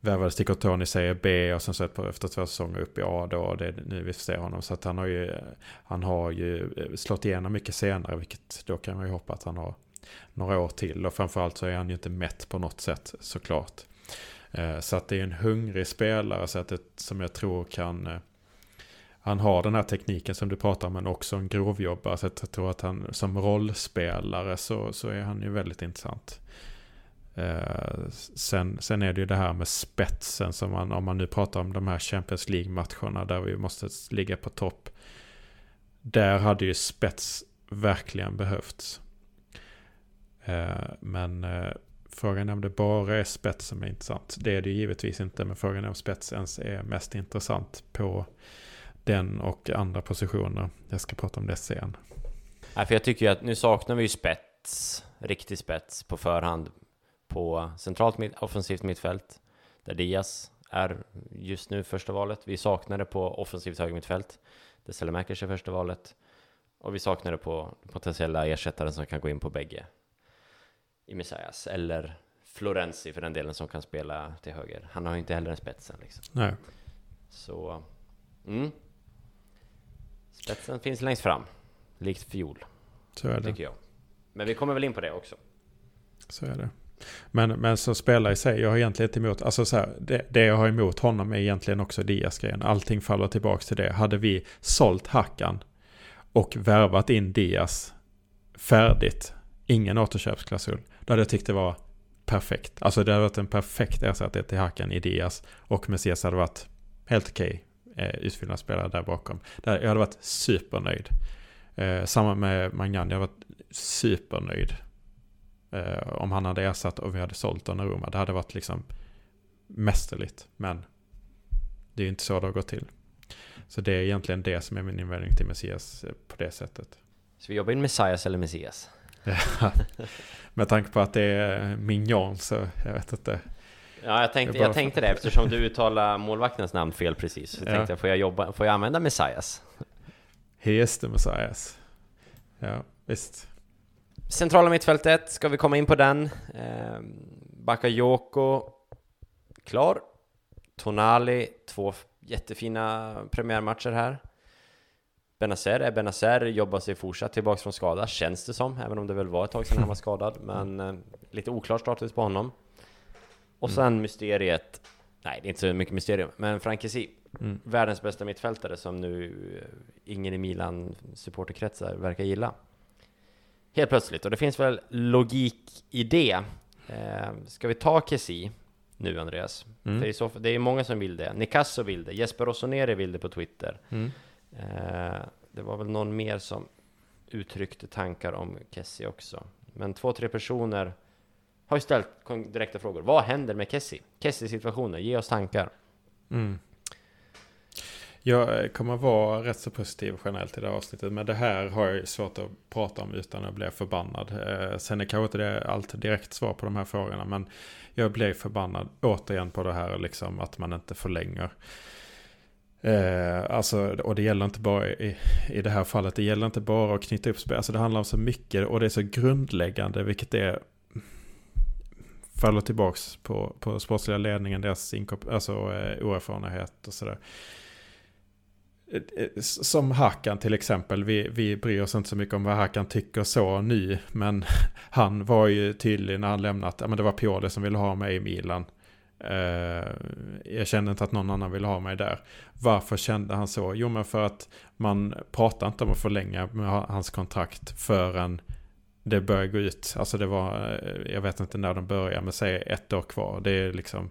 C värvades till Cortoni i Serie B och sen så efter två säsonger upp i A då. Och det är nu vi ser honom. Så att han har ju, han har ju eh, slått igenom mycket senare. Vilket då kan man ju hoppas att han har några år till. Och framförallt så är han ju inte mätt på något sätt såklart. Eh, så att det är en hungrig spelare så att det, som jag tror kan... Eh, han har den här tekniken som du pratar om men också en grovjobbare. Så att jag tror att han som rollspelare så, så är han ju väldigt intressant. Eh, sen, sen är det ju det här med spetsen som man, om man nu pratar om de här Champions League-matcherna där vi måste ligga på topp. Där hade ju spets verkligen behövts. Eh, men eh, frågan är om det bara är spets som är intressant. Det är det ju givetvis inte, men frågan är om spets ens är mest intressant på den och andra positioner. Jag ska prata om det sen. Ja, för jag tycker ju att nu saknar vi ju spets, riktig spets på förhand på centralt mitt, offensivt mittfält där Diaz är just nu första valet. Vi saknar det på offensivt högermittfält där Selemakers är första valet och vi saknar det på potentiella ersättare som kan gå in på bägge i Messias eller Florenzi för den delen som kan spela till höger. Han har ju inte heller en spetsen liksom. Nej. Så, mm. Spetsen finns längst fram, likt fiol. Så är det. Tycker jag. Men vi kommer väl in på det också. Så är det. Men, men så spelar i sig, jag har egentligen inte emot, alltså så här, det, det, jag har emot honom är egentligen också Diaz-grejen. Allting faller tillbaka till det. Hade vi sålt Hackan och värvat in Diaz färdigt, ingen återköpsklausul, då hade jag tyckt det var perfekt. Alltså det hade varit en perfekt ersättning till Hackan i Diaz och Messias hade varit helt okej okay, eh, utfyllnadsspelare där bakom. Där, jag hade varit supernöjd. Eh, samma med Magnan, jag hade varit supernöjd Eh, om han hade ersatt och vi hade sålt Donnarumma. Det hade varit liksom mästerligt. Men det är ju inte så det har gått till. Så det är egentligen det som är min invändning till Messias eh, på det sättet. Så vi jobbar in Messias eller Messias? Med tanke på att det är Mignon så jag vet inte. Ja, jag tänkte, jag tänkte det eftersom du uttalar målvaktens namn fel precis. Så ja. tänkte jag, får jag, jobba, får jag använda Messias? He is the Messias. Ja, visst. Centrala mittfältet, ska vi komma in på den? Eh, Bakayoko, klar. Tonali, två jättefina premiärmatcher här. Benazer är Benazer, jobbar sig fortsatt tillbaks från skada, känns det som, även om det väl var ett tag sedan han var skadad, (laughs) men eh, lite oklar status på honom. Och Mm. sen mysteriet, nej det är inte så mycket mysterium, men Frankesi, Mm. världens bästa mittfältare som nu ingen i Milan supporterkretsar verkar gilla. Helt plötsligt, och det finns väl logik i det. Eh, ska vi ta Kessi nu Andreas? Mm. För så det är många som vill det. Nicasso vill det, Jesper Rossoneri vill det på Twitter. Mm. Eh, det var väl någon mer som uttryckte tankar om Kessie också. Men två, tre personer har ju ställt direkta frågor. Vad händer med Kessie? Kessie situationer, ge oss tankar. Mm. Jag eh, kommer vara rätt så positiv generellt i det här avsnittet. Men det här har jag svårt att prata om utan att bli förbannad. Eh, sen är kanske inte det allt direkt svar på de här frågorna. Men jag blir förbannad återigen på det här liksom att man inte förlänger. Eh, alltså, och det gäller inte bara i, i det här fallet. Det gäller inte bara att knyta upp spel. Alltså det handlar om så mycket och det är så grundläggande. Vilket är faller tillbaks på, på sportsliga ledningen, deras inkop- alltså, eh, oerfarenhet och sådär. Eh, som Hakan till exempel, vi, vi bryr oss inte så mycket om vad Hakan tycker så nu, men (laughs) han var ju tydlig när han lämnat, ja men det var Pioli som ville ha mig i Milan. Uh, jag kände inte att någon annan ville ha mig där. Varför kände han så? Jo men för att man pratar inte om att förlänga med hans kontrakt förrän det börjar gå ut. Alltså det var, eh, jag vet inte när de börjar, men säg ett år kvar. Det är liksom,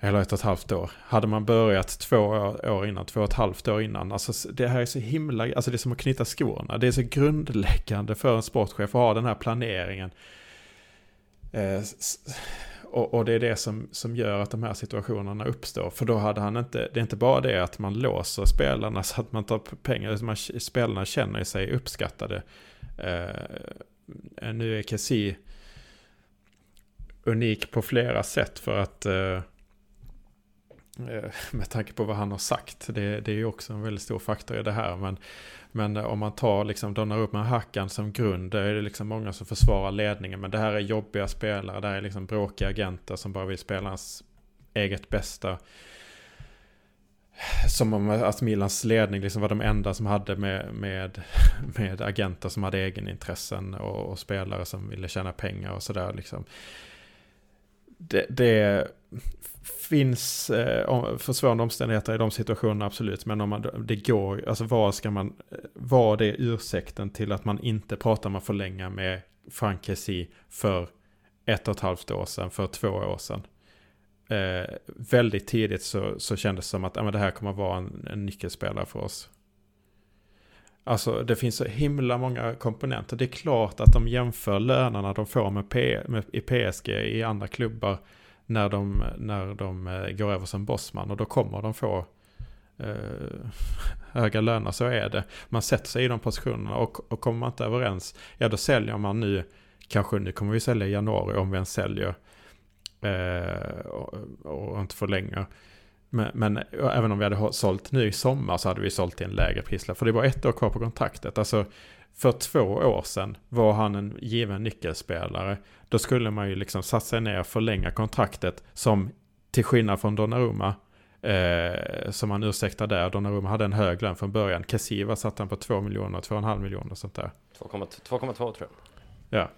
eller ett och ett halvt år. Hade man börjat två år, innan, två och ett halvt år innan. Alltså det här är så himla, alltså det är som att knyta skorna. Det är så grundläggande för en sportchef att ha den här planeringen. Eh, och, och det är det som, som gör att de här situationerna uppstår. För då hade han inte, det är inte bara det att man låser spelarna (laughs) så att man tar pengar, utan man, spelarna känner sig uppskattade. Eh, nu är Kessie unik på flera sätt för att eh, Eh, (laughs) med tanke på vad han har sagt. Det, det är ju också en väldigt stor faktor i det här. Men, men om man tar liksom Donnarumma och Hackan som grund. Då är det liksom många som försvarar ledningen. Men det här är jobbiga spelare. Det här är liksom bråkiga agenter som bara vill spela hans eget bästa. Som om att Milans ledning liksom var de enda som hade med, med, (laughs) med agenter som hade egenintressen och, och spelare som ville tjäna pengar och sådär. Liksom. Det, det finns eh, försvårande omständigheter i de situationerna absolut. Men om man, det går, alltså vad ska man, vad är ursäkten till att man inte pratar med för förlänga med Frank Kessie för ett och ett halvt år sedan, för två år sedan. Eh, väldigt tidigt så, så kändes det som att ja, men det här kommer att vara en, en nyckelspelare för oss. Alltså det finns så himla många komponenter. Det är klart att de jämför lönerna de får med, P, med i PSG i andra klubbar när de, när de eh, går över som bossman. Och då kommer de få eh, (laughs) höga löner, så är det. Man sätter sig i de positionerna och, och kommer man inte överens, ja då säljer man nu, kanske nu kommer vi sälja i januari om vi ens säljer eh, och, och inte förlänger. Men, men även om vi hade ha- sålt nu i sommar så hade vi sålt till en lägre prislapp. För det var ett år kvar på kontraktet. Alltså för två år sedan var han en given nyckelspelare. Då skulle man ju liksom satsa sig ner och förlänga kontraktet som till skillnad från Donnarumma eh, som han ursäktar där. Donnarumma hade en hög lön från början. Kessiva satte han på 2 miljoner, 2,5 miljoner och sånt där. 2,2 tror jag. Ja.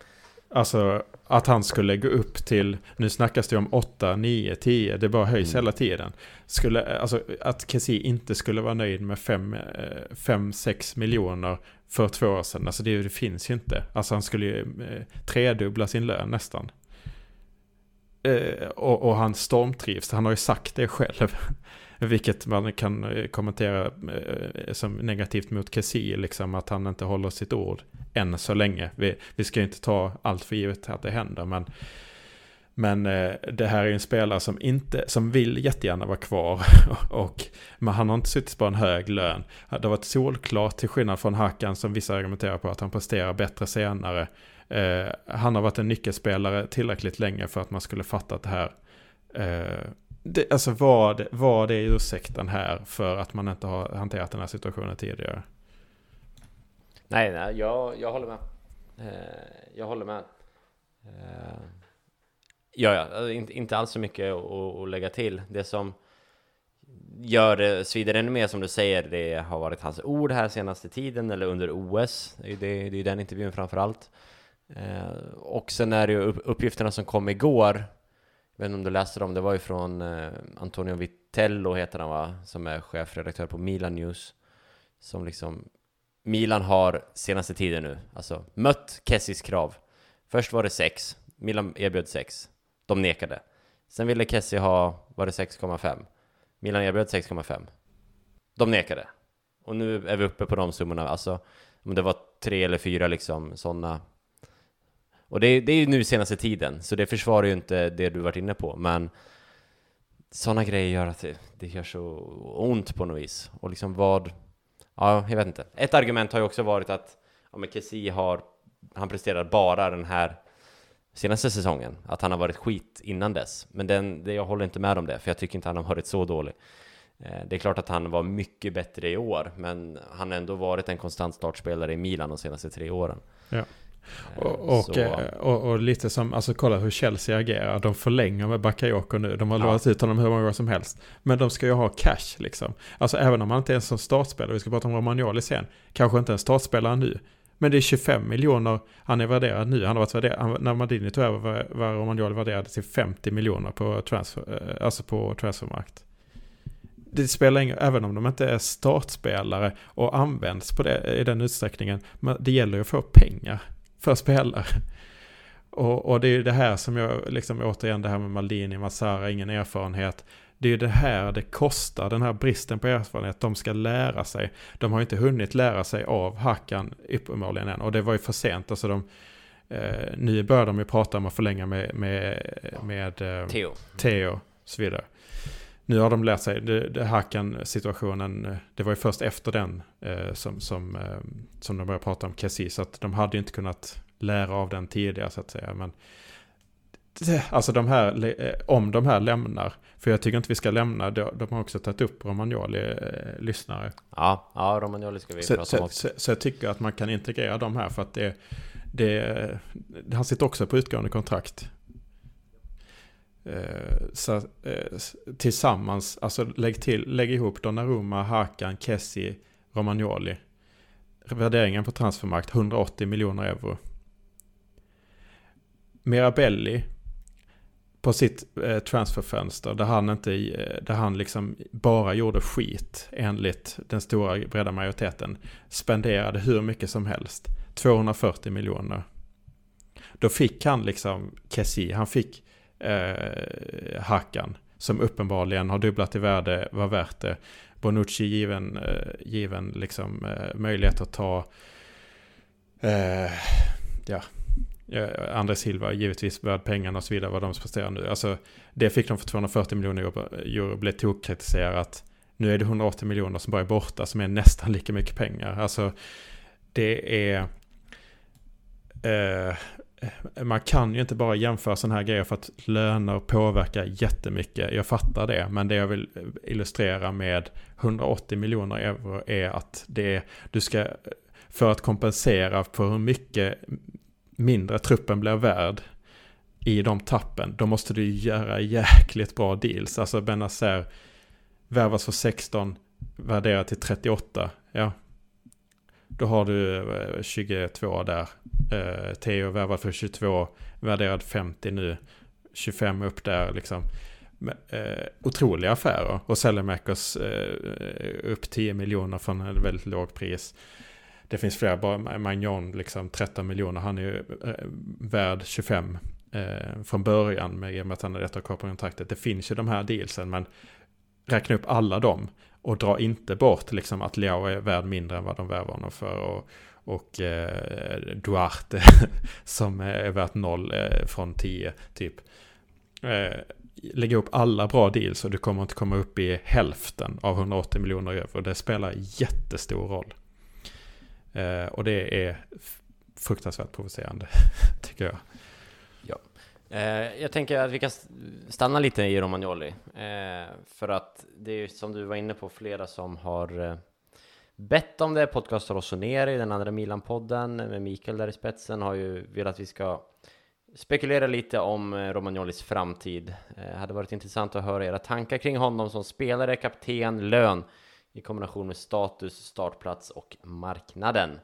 Alltså att han skulle gå upp till, nu snackas det om 8, 9, 10, det bara höjs Mm. hela tiden. Skulle, alltså att Kessie inte skulle vara nöjd med 5-6 miljoner för två år sedan, alltså det, det finns ju inte. Alltså han skulle ju eh, tredubbla sin lön nästan. Eh, och, och han stormtrivs, han har ju sagt det själv. (laughs) Vilket man kan eh, kommentera eh, som negativt mot Kessie, liksom att han inte håller sitt ord än så länge. Vi, vi ska ju inte ta allt för givet att det händer, men, men eh, det här är ju en spelare som, inte, som vill jättegärna vara kvar. (laughs) och, men han har inte suttit på en hög lön. Det har varit solklart, till skillnad från Hakan som vissa argumenterar på, att han presterar bättre senare. Eh, han har varit en nyckelspelare tillräckligt länge för att man skulle fatta att det här eh, det, alltså vad, vad är ursäkten här för att man inte har hanterat den här situationen tidigare? Nej, nej jag, jag håller med. Eh, jag håller med. Eh, ja, ja, alltså, inte, inte alls så mycket att, lägga till. Det som gör det svider ännu mer som du säger, det har varit hans ord här senaste tiden, eller under OS. Det är ju det, det är den intervjun framförallt. Eh, och sen är det ju uppgifterna som kom igår, jag vet inte om du läste dem, det var ju från eh, Antonio Vitello heter han va, som är chefredaktör på Milan News. Som liksom, Milan har senaste tiden nu, alltså mött Kessis krav. Först var det 6, Milan erbjöd 6, de nekade. Sen ville Kessi ha, var det 6,5? Milan erbjöd 6,5. De nekade. Och nu är vi uppe på de summorna, alltså om det var tre eller fyra liksom sådana och det, det är ju nu senaste tiden, så det försvarar ju inte det du varit inne på, men sådana grejer gör att det, det gör så ont på något vis. Och liksom vad... Ja, jag vet inte. Ett argument har ju också varit att ja, men Kessie har... Han presterar bara den här senaste säsongen. Att han har varit skit innan dess. Men den, det, jag håller inte med om det, för jag tycker inte han har varit så dålig. Eh, det är klart att han var mycket bättre i år, men han har ändå varit en konstant startspelare i Milan de senaste tre åren. Ja. Och, och, eh, och, och, lite som, alltså kolla hur Chelsea agerar. De förlänger med Bakayoko nu. De har ja. lovat ut honom hur många gånger som helst. Men de ska ju ha cash liksom. Alltså även om han inte är en som startspelare, vi ska prata om Romagnoli sen. Kanske inte en startspelare nu. Men det är 25 miljoner han är värderad nu. Han har varit värderad, när Maldini tog över var, var Romagnoli värderad till 50 miljoner på, transfer, eh, alltså på transfermarkt. Det spelar ingen även om de inte är startspelare och används på det, i den utsträckningen. Men det gäller ju att få pengar för spelare. Och, och det är ju det här som jag, liksom återigen det här med Maldini, Massara, ingen erfarenhet. Det är ju det här det kostar, den här bristen på erfarenhet. De ska lära sig. De har inte hunnit lära sig av Hackan uppenbarligen än. Och det var ju för sent. Alltså de, eh, nu börjar de ju prata om att förlänga med, med, med eh, Theo. Theo och så vidare. Nu har de lärt sig, det, det Hakan-situationen, det var ju först efter den eh, som, som, eh, som de började prata om Kessie. Så att de hade ju inte kunnat lära av den tidigare så att säga. Men Alltså de här, eh, om de här lämnar, för jag tycker inte vi ska lämna, de, har också tagit upp Romagnoli eh, lyssnare. Ja, ja, Romagnoli ska vi så, prata om också. Så, så, jag tycker att man kan integrera de här för att det, det, han sitter också på utgående kontrakt. Eh, så, eh, tillsammans, alltså lägg, till, lägg ihop Donnarumma, Hakan, Kessi, Romagnoli. Värderingen på transfermarkt 180 miljoner euro. Mirabelli på sitt eh, transferfönster där han inte, eh, där han liksom bara gjorde skit enligt den stora breda majoriteten. Spenderade hur mycket som helst. 240 miljoner. Då fick han liksom Kessi, han fick eh, Hakan. Som uppenbarligen har dubblat i värde, var värt det. Bonucci given, eh, given liksom, eh, möjlighet att ta eh, ja, eh, Andres Silva givetvis värd pengarna och så vidare vad de presterar nu. Alltså det fick de för 240 miljoner euro, blev tokkritiserat. Nu är det 180 miljoner som bara är borta som är nästan lika mycket pengar. Alltså det är... Eh, Eh, man kan ju inte bara jämföra sådana här grejer för att löner påverkar jättemycket. Jag fattar det, men det jag vill eh, illustrera med 180 miljoner euro är att det är, du ska, eh, för att kompensera för hur mycket mindre truppen blir värd i de tappen, då måste du göra jäkligt bra deals. Alltså Benazer värvas för 16, värderat till 38. Ja, då har du eh, 22 där. Eh, Teo värvad för 22, värderad 50 nu. 25 upp där liksom. Eh, otroliga affärer. Och Sellemakers eh, upp 10 miljoner från en väldigt låg pris. Det finns fler, bara Magnon liksom 13 miljoner. Han är ju eh, värd 25 eh, från början med att han är rätt av kontraktet. Det finns ju de här dealsen men räkna upp alla dem. Och dra inte bort liksom att Leao är värd mindre än vad de värvar honom för. Och, och eh, Duarte (laughs) som är värt noll eh, från 10 typ. Eh, lägga upp alla bra deals och du kommer inte komma upp i hälften av 180 miljoner euro. Det spelar jättestor roll. Eh, och det är fruktansvärt provocerande, (laughs) tycker jag. Eh, jag tänker att vi kan stanna lite i Romagnoli. Eh, för att det är som du var inne på flera som har eh, bett om det. Podcast Rossoneri, den andra Milan-podden med Mikael där i spetsen, har ju velat att vi ska spekulera lite om eh, Romagnolis framtid. Det hade varit intressant att höra era tankar kring honom som spelare, kapten, lön i kombination med status, startplats och marknaden.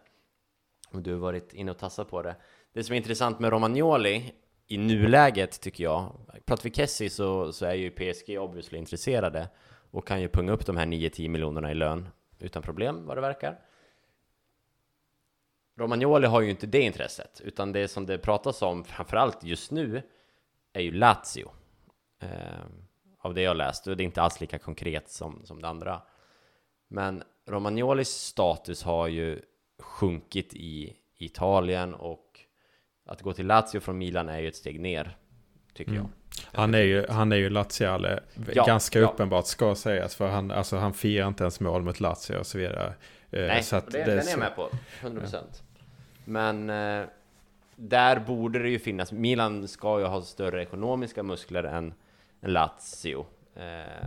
Och du har varit inne och tassat på det. Det som är intressant med Romagnoli i nuläget tycker jag, pratar vi Kessie så, så är ju PSG obviously intresserade och kan ju punga upp de här 9-10 miljonerna i lön utan problem vad det verkar. Romagnoli har ju inte det intresset, utan det som det pratas om framförallt just nu är ju Lazio. Eh, av det jag läst, och det är inte alls lika konkret som, som det andra. Men Romagnolis status har ju sjunkit i Italien och att gå till Lazio från Milan är ju ett steg ner, tycker mm. jag. Han är ju, han är ju Laziale, ja, ganska ja. uppenbart ska sägas, för han, alltså, han firar inte ens mål mot Lazio och så vidare. Eh, Nej, så att det, det, den är jag med på, 100%. Ja. Men eh, där borde det ju finnas, Milan ska ju ha större ekonomiska muskler än, än Lazio. Eh,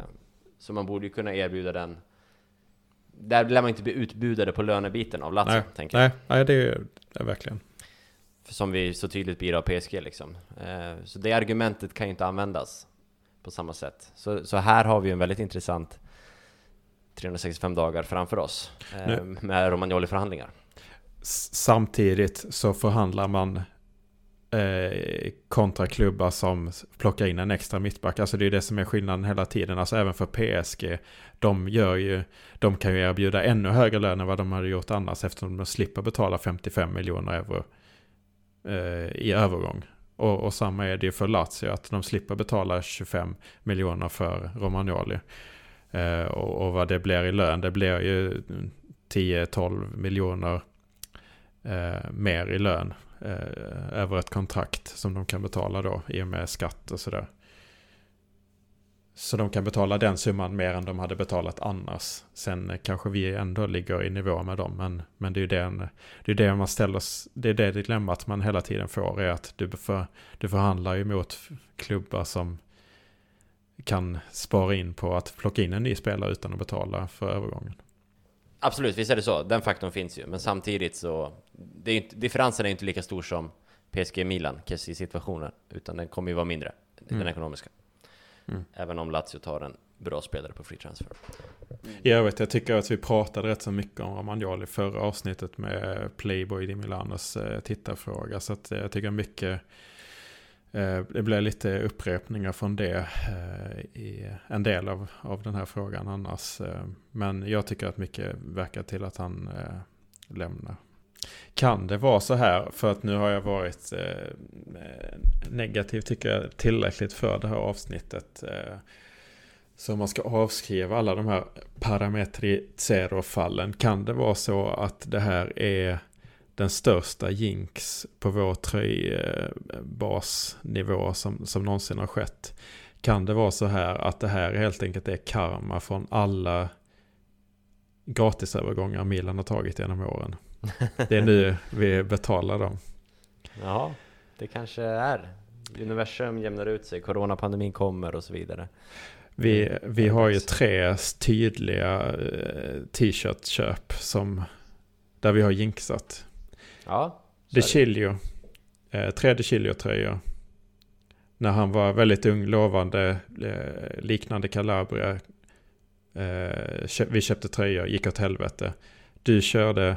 så man borde ju kunna erbjuda den där lär man inte bli utbudade på lönebiten av Lazio, nej, tänker jag. Nej, nej det är, det är verkligen. Som vi så tydligt blir av PSG liksom. Eh, så det argumentet kan ju inte användas på samma sätt. Så, så här har vi en väldigt intressant 365 dagar framför oss eh, med Romagnoli-förhandlingar. Samtidigt så förhandlar man eh, kontra klubbar som plockar in en extra mittback. Alltså det är det som är skillnaden hela tiden. Alltså även för PSG. De, gör ju, de kan ju erbjuda ännu högre lön än vad de hade gjort annars eftersom de slipper betala 55 miljoner euro Eh, i övergång. Och, och, samma är det ju för Lazio, att de slipper betala 25 miljoner för Romagnoli. Eh, och, och, vad det blir i lön, det blir ju 10-12 miljoner eh, mer i lön eh, över ett kontrakt som de kan betala då i och med skatt och sådär. Så de kan betala den summan mer än de hade betalat annars. Sen kanske vi ändå ligger i nivå med dem. Men, men det är ju det, det, är det man ställer Det är det dilemmat man hela tiden får. Är att du, för, du förhandlar ju mot klubbar som kan spara in på att plocka in en ny spelare utan att betala för övergången. Absolut, visst är det så. Den faktorn finns ju. Men samtidigt så... Det är inte, differensen är inte lika stor som PSG-Milan, i situationen Utan den kommer ju vara mindre, mm. den ekonomiska. Mm. Även om Lazio tar en bra spelare på free transfer. I övrigt, jag tycker att vi pratade rätt så mycket om Romagnoli förra avsnittet med Playboy di Milanos eh, tittarfråga. Så att jag tycker mycket Eh, det blir lite upprepningar från det eh, i en del av, av den här frågan annars. Eh, men jag tycker att mycket verkar till att han lämnar. Kan det vara så här, för att nu har jag varit eh, negativ tycker jag tillräckligt för det här avsnittet. Eh, så om man ska avskriva alla de här parametri zero-fallen. Kan det vara så att det här är den största jinx på vår tröjbasnivå som, som någonsin har skett. Kan det vara så här att det här helt enkelt är karma från alla gratisövergångar Milan har tagit genom åren? Det är nu vi betalar dem. Ja, det kanske är. Universum jämnar ut sig, coronapandemin kommer och så vidare. Vi, vi har ju tre tydliga eh, t-shirt-köp som där vi har jinxat. Ja. De Chilio. Eh, tre De Chilio-tröjor. När han var väldigt ung, lovande, eh, liknande Calabria. Eh, vi köpte tröjor, gick åt helvete. Du körde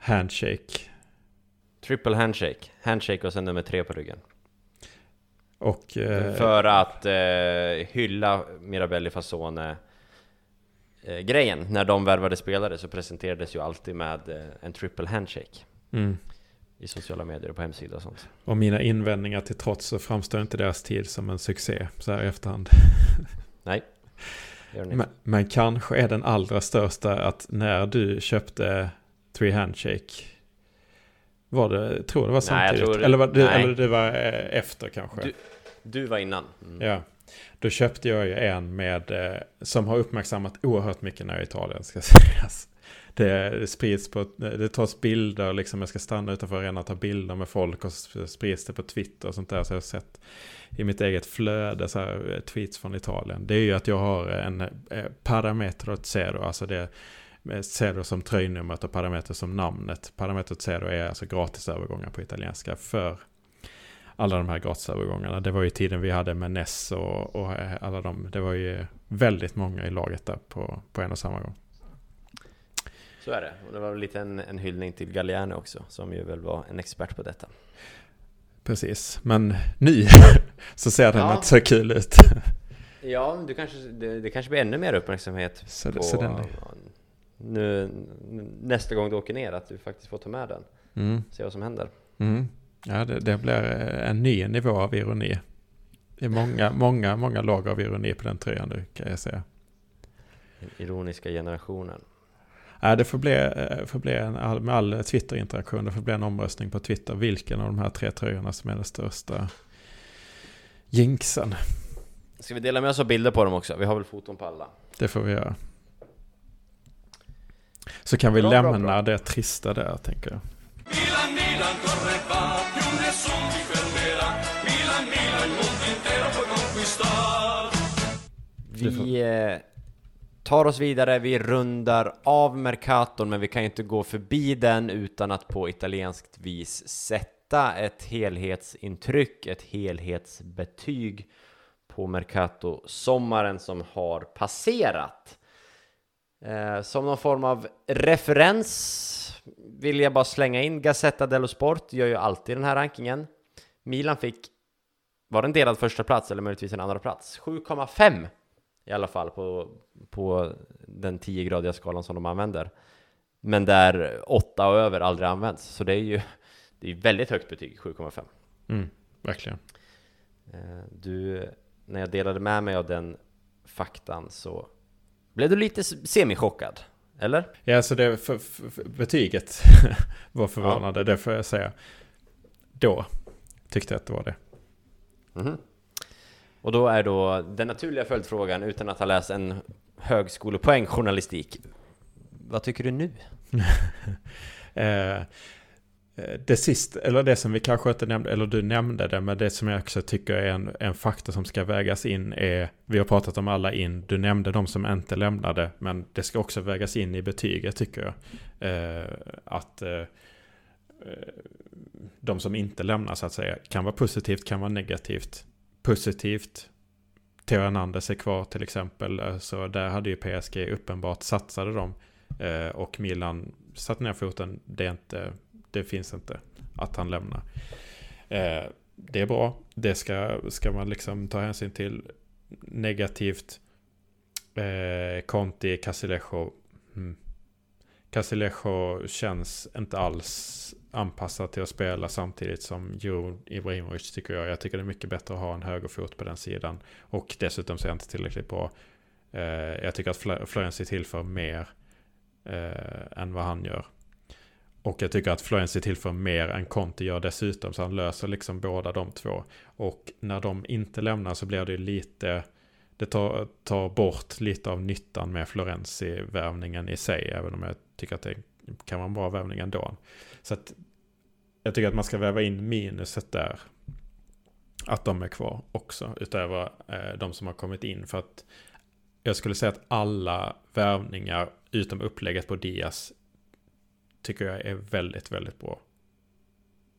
handshake. Triple handshake. Handshake och sen nummer tre på ryggen. Och, eh, För att eh, hylla Mirabelli Fasone eh, grejen. När de värvade spelare så presenterades ju alltid med eh, en triple handshake. Mm. I sociala medier och på hemsida och sånt. Och mina invändningar till trots så framstår inte deras tid som en succé så här i efterhand. (laughs) Nej. Men, men, kanske är den allra största att när du köpte Three Handshake var det, tror det var samtidigt? Nej, det, eller, var det, eller det var eh, efter kanske? Du, du var innan. Mm. Ja. Då köpte jag ju en med, eh, som har uppmärksammat oerhört mycket när jag är i Italien ska (laughs) sägas. Det, det sprids på, det tas bilder, liksom jag ska stanna utanför arenan och ta bilder med folk och sprids det på Twitter och sånt där. Så jag har sett i mitt eget flöde så här, eh, tweets från Italien. Det är ju att jag har en eh, parametro zero, alltså det med Cedo som tröjnumret och Parametro som namnet. Parametro Cedo är alltså gratisövergångar på italienska för alla de här gratisövergångarna. Det var ju tiden vi hade med Ness och, och alla de. Det var ju väldigt många i laget där på, på en och samma gång. Så är det. Och det var väl lite en, en hyllning till Galliano också, som ju väl var en expert på detta. Precis, men nu (laughs) så ser den ja. inte så kul ut. Ja, du kanske, det, det, kanske blir ännu mer uppmärksamhet så, på så den nu, nästa gång du åker ner, att du faktiskt får ta med den. Mm. Se vad som händer. Mm. Ja, det, det, blir en ny nivå av ironi. Det är många, (laughs) många, många lager av ironi på den tröjan nu kan jag säga. Den ironiska generationen. Ja, det får bli, eh, får bli en, med all Twitter-interaktion, det får bli en omröstning på Twitter vilken av de här tre tröjorna som är den största jinxen. Ska vi dela med oss av bilder på dem också? Vi har väl foton på alla? Det får vi göra. Så kan vi bra, lämna bra, bra. det trista där, tänker jag. Vi eh, tar oss vidare, vi rundar av Mercaton, men vi kan ju inte gå förbi den utan att på italienskt vis sätta ett helhetsintryck, ett helhetsbetyg på Mercato sommaren som har passerat. Eh, som någon form av referens vill jag bara slänga in Gazzetta dello Sport, gör ju alltid den här rankingen. Milan fick, var det en delad första plats eller möjligtvis en andra plats? 7,5 i alla fall på, på den 10-gradiga skalan som de använder. Men där 8 och över aldrig används, så det är ju det är väldigt högt betyg, 7,5. Mm, verkligen. Eh, du, när jag delade med mig av den faktan så blev du lite semichockad, eller? Ja, alltså det för, för, för betyget (laughs) var förvånande, ja. det får jag säga. Då tyckte jag att det var det. Mm -hmm. Och då är då den naturliga följdfrågan, utan att ha läst en högskolepoäng journalistik. Vad tycker du nu? (laughs) (laughs) eh, Eh, Eh, det sista, eller det som vi kanske inte nämnde, eller du nämnde det, men det som jag också tycker är en, en faktor som ska vägas in är, vi har pratat om alla in, du nämnde de som inte lämnade, men det ska också vägas in i betyget tycker jag. Eh, att eh, eh de som inte lämnar så att säga, kan vara positivt, kan vara negativt. Positivt, Theo Hernandez är kvar till exempel, eh, så där hade ju PSG uppenbart satsade de. Eh, och Milan satte ner foten, det är inte det finns inte att han lämnar. Eh, det är bra. Det ska, ska man liksom ta hänsyn till. Negativt. Eh, Conti, Casilejo. Mm. Casilejo känns inte alls anpassad till att spela samtidigt som Jo Ibrahimovic tycker jag. Jag tycker det är mycket bättre att ha en högerfot på den sidan. Och dessutom så är jag inte tillräckligt bra. Eh, jag tycker att Florenzi tillför mer eh, än vad han gör. Och jag tycker att Florenzi tillför mer än Conti gör dessutom. Så han löser liksom båda de två. Och när de inte lämnar så blir det lite... Det tar, tar bort lite av nyttan med Florenzi-värvningen i sig. Även om jag tycker att det kan vara en bra värvning ändå. Så att jag tycker att man ska väva in minuset där. Att de är kvar också. Utöver eh, de som har kommit in. För att jag skulle säga att alla värvningar utom upplägget på Diaz tycker jag är väldigt, väldigt bra.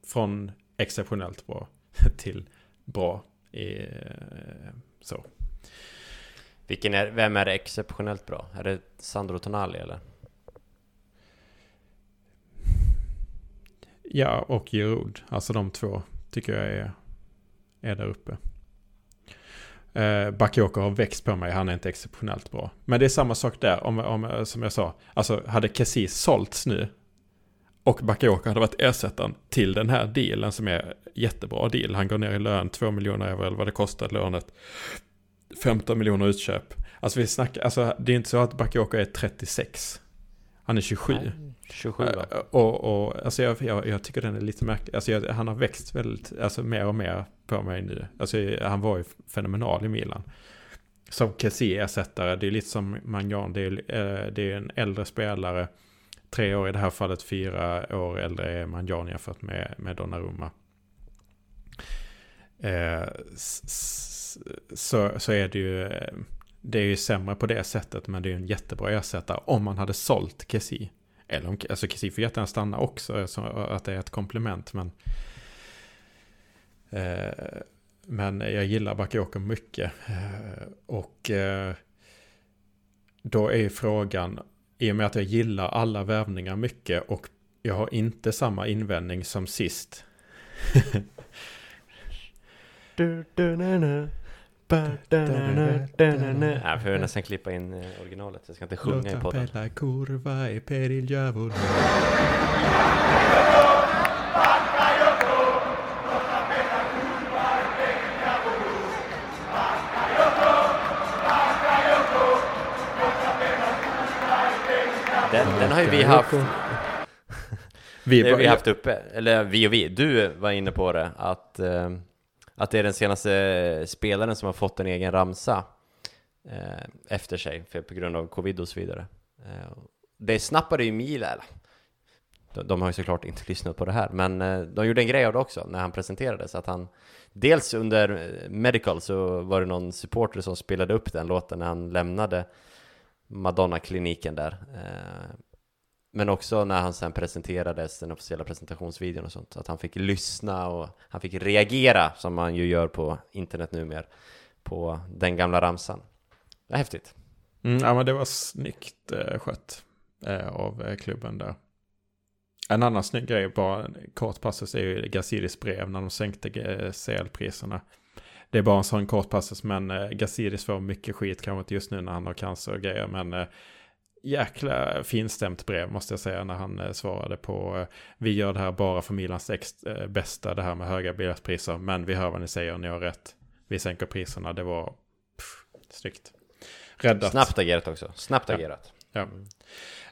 Från exceptionellt bra (laughs) till bra. I, så. Vilken är, vem är exceptionellt bra? Är det Sandro Tonali eller? Ja, och Giroud. Alltså de två tycker jag är, är där uppe. Eh, Bakayoko har växt på mig, han är inte exceptionellt bra. Men det är samma sak där, om, om, som jag sa. Alltså hade Kessis sålts nu och Bakayoko hade varit ersättaren till den här dealen som är jättebra deal. Han går ner i lön 2 miljoner euro eller vad det kostade lånet. 15 miljoner utköp. Alltså vi snackar, alltså det är inte så att Bakayoko är 36. Han är 27. Nej, 27 va? Och, och alltså jag, jag, jag, tycker den är lite märklig. Alltså jag, han har växt väldigt, alltså mer och mer på mig nu. Alltså han var ju fenomenal i Milan. Som Kessie-ersättare, det är lite som Magnan, det är, eh, det är en äldre spelare tre år i det här fallet, fyra år äldre är Manjan jämfört med, med Donnarumma. Eh, så, så är det ju, eh, det är ju sämre på det sättet men det är ju en jättebra ersättare om man hade sålt Kessie. Eller om, alltså Kessie får jättegärna stanna också, eh, så att det är ett komplement men eh, men jag gillar Bakayoko mycket. Eh, och eh, då är frågan, i och med att jag gillar alla värvningar mycket och jag har inte samma invändning som sist. (laughs) du, du, na, na. Jag får nästan klippa in eh, originalet, jag ska inte sjunga i podden. Låta kurva e per il diavolo. (laughs) Den, har ju vi haft (laughs) vi, det har vi haft uppe, eller vi och vi, du var inne på det, att, eh, att det är den senaste spelaren som har fått en egen ramsa eh, efter sig, för, på grund av covid och så vidare. Eh, det snappade ju Mila, eller de, de har ju såklart inte lyssnat på det här, men de gjorde en grej av det också när han presenterades, att han Dels under Medical så var det någon supporter som spelade upp den låten när han lämnade Madonna-kliniken där. Men också när han sen presenterades, den officiella presentationsvideon och sånt, att han fick lyssna och han fick reagera, som man ju gör på internet numera, på den gamla ramsan. Det är häftigt. Mm, ja men det var snyggt eh, skött eh, av eh, klubben där. En annan snygg grej, bara en kort passus, är ju Gazidis brev när de sänkte eh, CL-priserna. Det är bara en sån kort passus, men eh, Gazidis får mycket skit, kanske inte just nu när han har cancer och grejer, men eh, jäkla finstämt brev måste jag säga när han eh, svarade på eh, vi gör det här bara för Milans ex, eh, bästa, det här med höga biljettpriser, men vi hör vad ni säger, ni har rätt. Vi sänker priserna, det var pff, snyggt. Räddat. Snabbt agerat också, snabbt ja. agerat. Ja. Mm.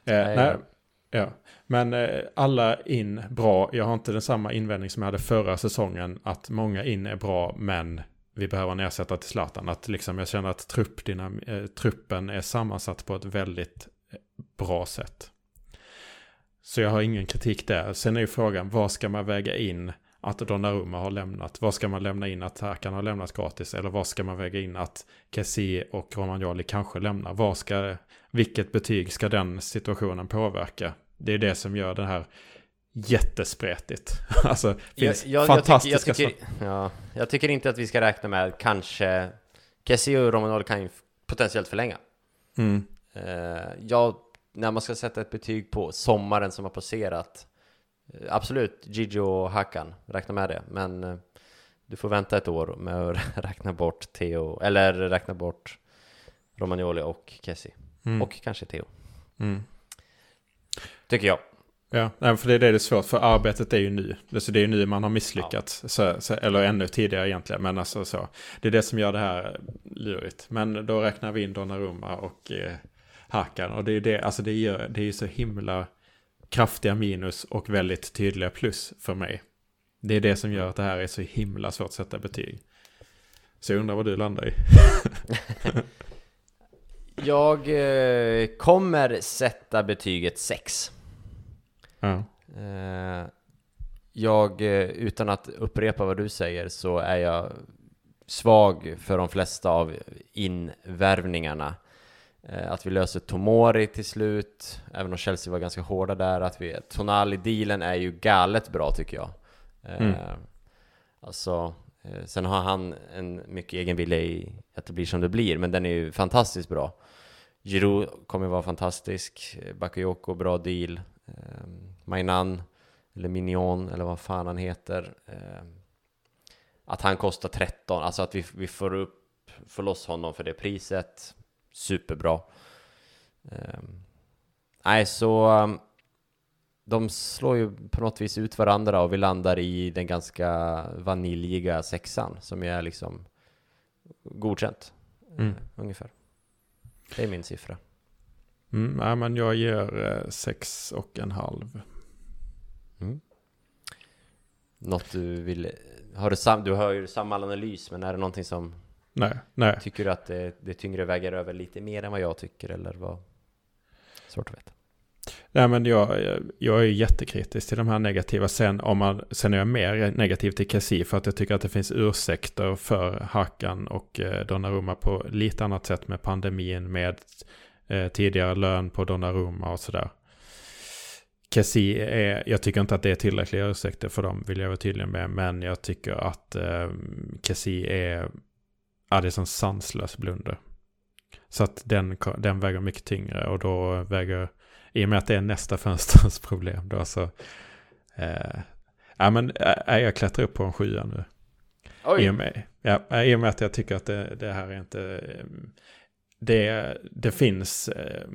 Eh, nej, ja. Men eh, alla in bra, jag har inte den samma invändning som jag hade förra säsongen, att många in är bra, men vi behöver en ersättare till Zlatan. Att liksom jag känner att trupp, dina, eh, truppen är sammansatt på ett väldigt bra sätt. Så jag har ingen kritik där. Sen är ju frågan, vad ska man väga in att Donnarumma har lämnat? Vad ska man lämna in att Hakan har lämnat gratis? Eller vad ska man väga in att Kessie och Romagnoli kanske lämnar? Vad ska, vilket betyg ska den situationen påverka? Det är det som gör det här jättespretigt. (laughs) alltså, finns jag, jag, fantastiska... Jag tycker, jag, tycker, ja, jag tycker inte att vi ska räkna med kanske Kessie och Romagnoli kan ju potentiellt förlänga. Mm. Uh, jag när man ska sätta ett betyg på sommaren som har passerat eh, Absolut, Gigi och Hakan, räkna med det Men eh, du får vänta ett år med att (laughs) räkna bort Theo Eller räkna bort Romagnoli och Kessie mm. Och kanske Theo mm. Tycker jag Ja, för det är det det är svårt, för arbetet är ju nu. Så det är ju nu man har misslyckats. Ja. Så, så, eller ännu tidigare egentligen, men alltså så. Det är det som gör det här lurigt. Men då räknar vi in Donnarumma och eh, hakan. Och det är det, alltså det, gör, det är så himla kraftiga minus och väldigt tydliga plus för mig. Det är det som gör att det här är så himla svårt att sätta betyg. Så jag undrar vad du landar i. (laughs) jag eh, kommer sätta betyget 6. Ja. Eh, jag, eh, utan att upprepa vad du säger, så är jag svag för de flesta av invärvningarna. Eh, att vi löser Tomori till slut, även om Chelsea var ganska hårda där. Att vi, Tonali-dealen är ju galet bra tycker jag. Eh, mm. Alltså, eh, sen har han en mycket egen vilja i att det blir som det blir, men den är ju fantastiskt bra. Giroud kommer vara fantastisk, Bakayoko, bra deal. Mainan, eller Mignon, eller vad fan han heter. Att han kostar 13, alltså att vi, vi får upp, får loss honom för det priset superbra. Um, nej, så um, de slår ju på något vis ut varandra och vi landar i den ganska vaniljiga sexan som är liksom godkänt. Mm. Uh, ungefär. Det är min siffra. Mm, ja, men jag ger eh, sex och en halv. Mm. Något du vill... Har du, sam, du har ju samma analys, men är det någonting som Nej, nej. Tycker du att det, det tyngre väger över lite mer än vad jag tycker eller vad? Svårt att veta. Nej, men jag, jag är jättekritisk till de här negativa. Sen, om man, sen är jag mer negativ till Kessi för att jag tycker att det finns ursäkter för Hakan och eh, Donnarumma på lite annat sätt med pandemin, med eh, tidigare lön på Donnarumma och sådär. Kessi är, jag tycker inte att det är tillräckliga ursäkter för dem, vill jag vara tydlig med. Men jag tycker att eh, Kessi är, ja, det är som sanslös blunder. Så att den, den väger mycket tyngre och då väger i och med att det är nästa (laughs) fönsters problem då så... Eh, ja men äh, jag klättrar upp på en sjua nu. Oj. I och, med, ja, I och med att jag tycker att det, det här är inte... Det, det finns eh,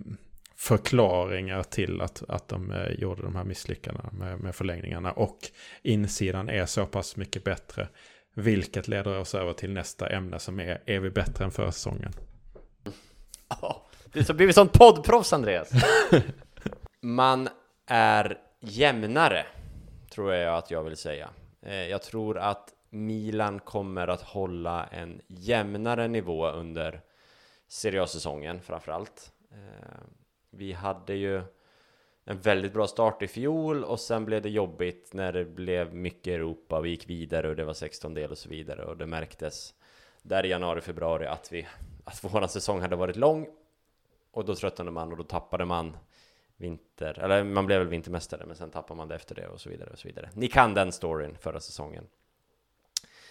förklaringar till att, att de eh, gjorde de här misslyckandena med, med förlängningarna. Och insidan är så pass mycket bättre. Vilket leder oss över till nästa ämne som är, är vi bättre än förra säsongen? Oh, du har blivit sånt poddproffs Andreas. (laughs) Man är jämnare, tror jag att jag vill säga. Eh, jag tror att Milan kommer att hålla en jämnare nivå under Serie A-säsongen framförallt. Eh, vi hade ju en väldigt bra start i fjol och sen blev det jobbigt när det blev mycket Europa. Vi gick vidare och det var 16 del och så vidare och det märktes där i januari, februari att vi att våran säsong hade varit lång och då tröttnade man och då tappade man vinter, eller man blev väl vintermästare men sen tappade man det efter det och så vidare och så vidare. Ni kan den storyn förra säsongen.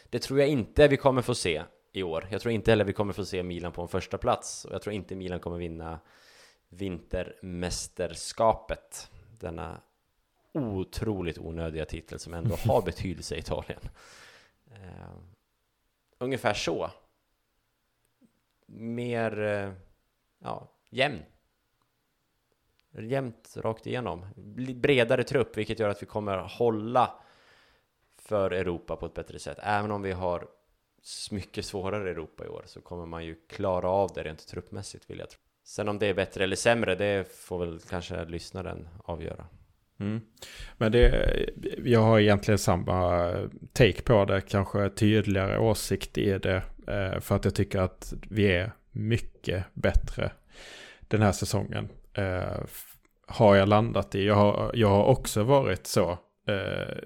Det tror jag inte vi kommer få se i år. Jag tror inte heller vi kommer få se Milan på en första plats och jag tror inte Milan kommer vinna vintermästerskapet. Denna otroligt onödiga titel som ändå har (laughs) betydelse i Italien. Uh, ungefär så. Mer, uh, ja, jämn jämnt rakt igenom. Bredare trupp, vilket gör att vi kommer hålla för Europa på ett bättre sätt. Även om vi har mycket svårare Europa i år så kommer man ju klara av det rent truppmässigt vill jag tro. Sen om det är bättre eller sämre, det får väl kanske lyssnaren avgöra. Mm. Men det, jag har egentligen samma take på det, kanske tydligare åsikt i det. Eh, för att jag tycker att vi är mycket bättre den här säsongen eh, har jag landat i. Jag har, jag har också varit så eh,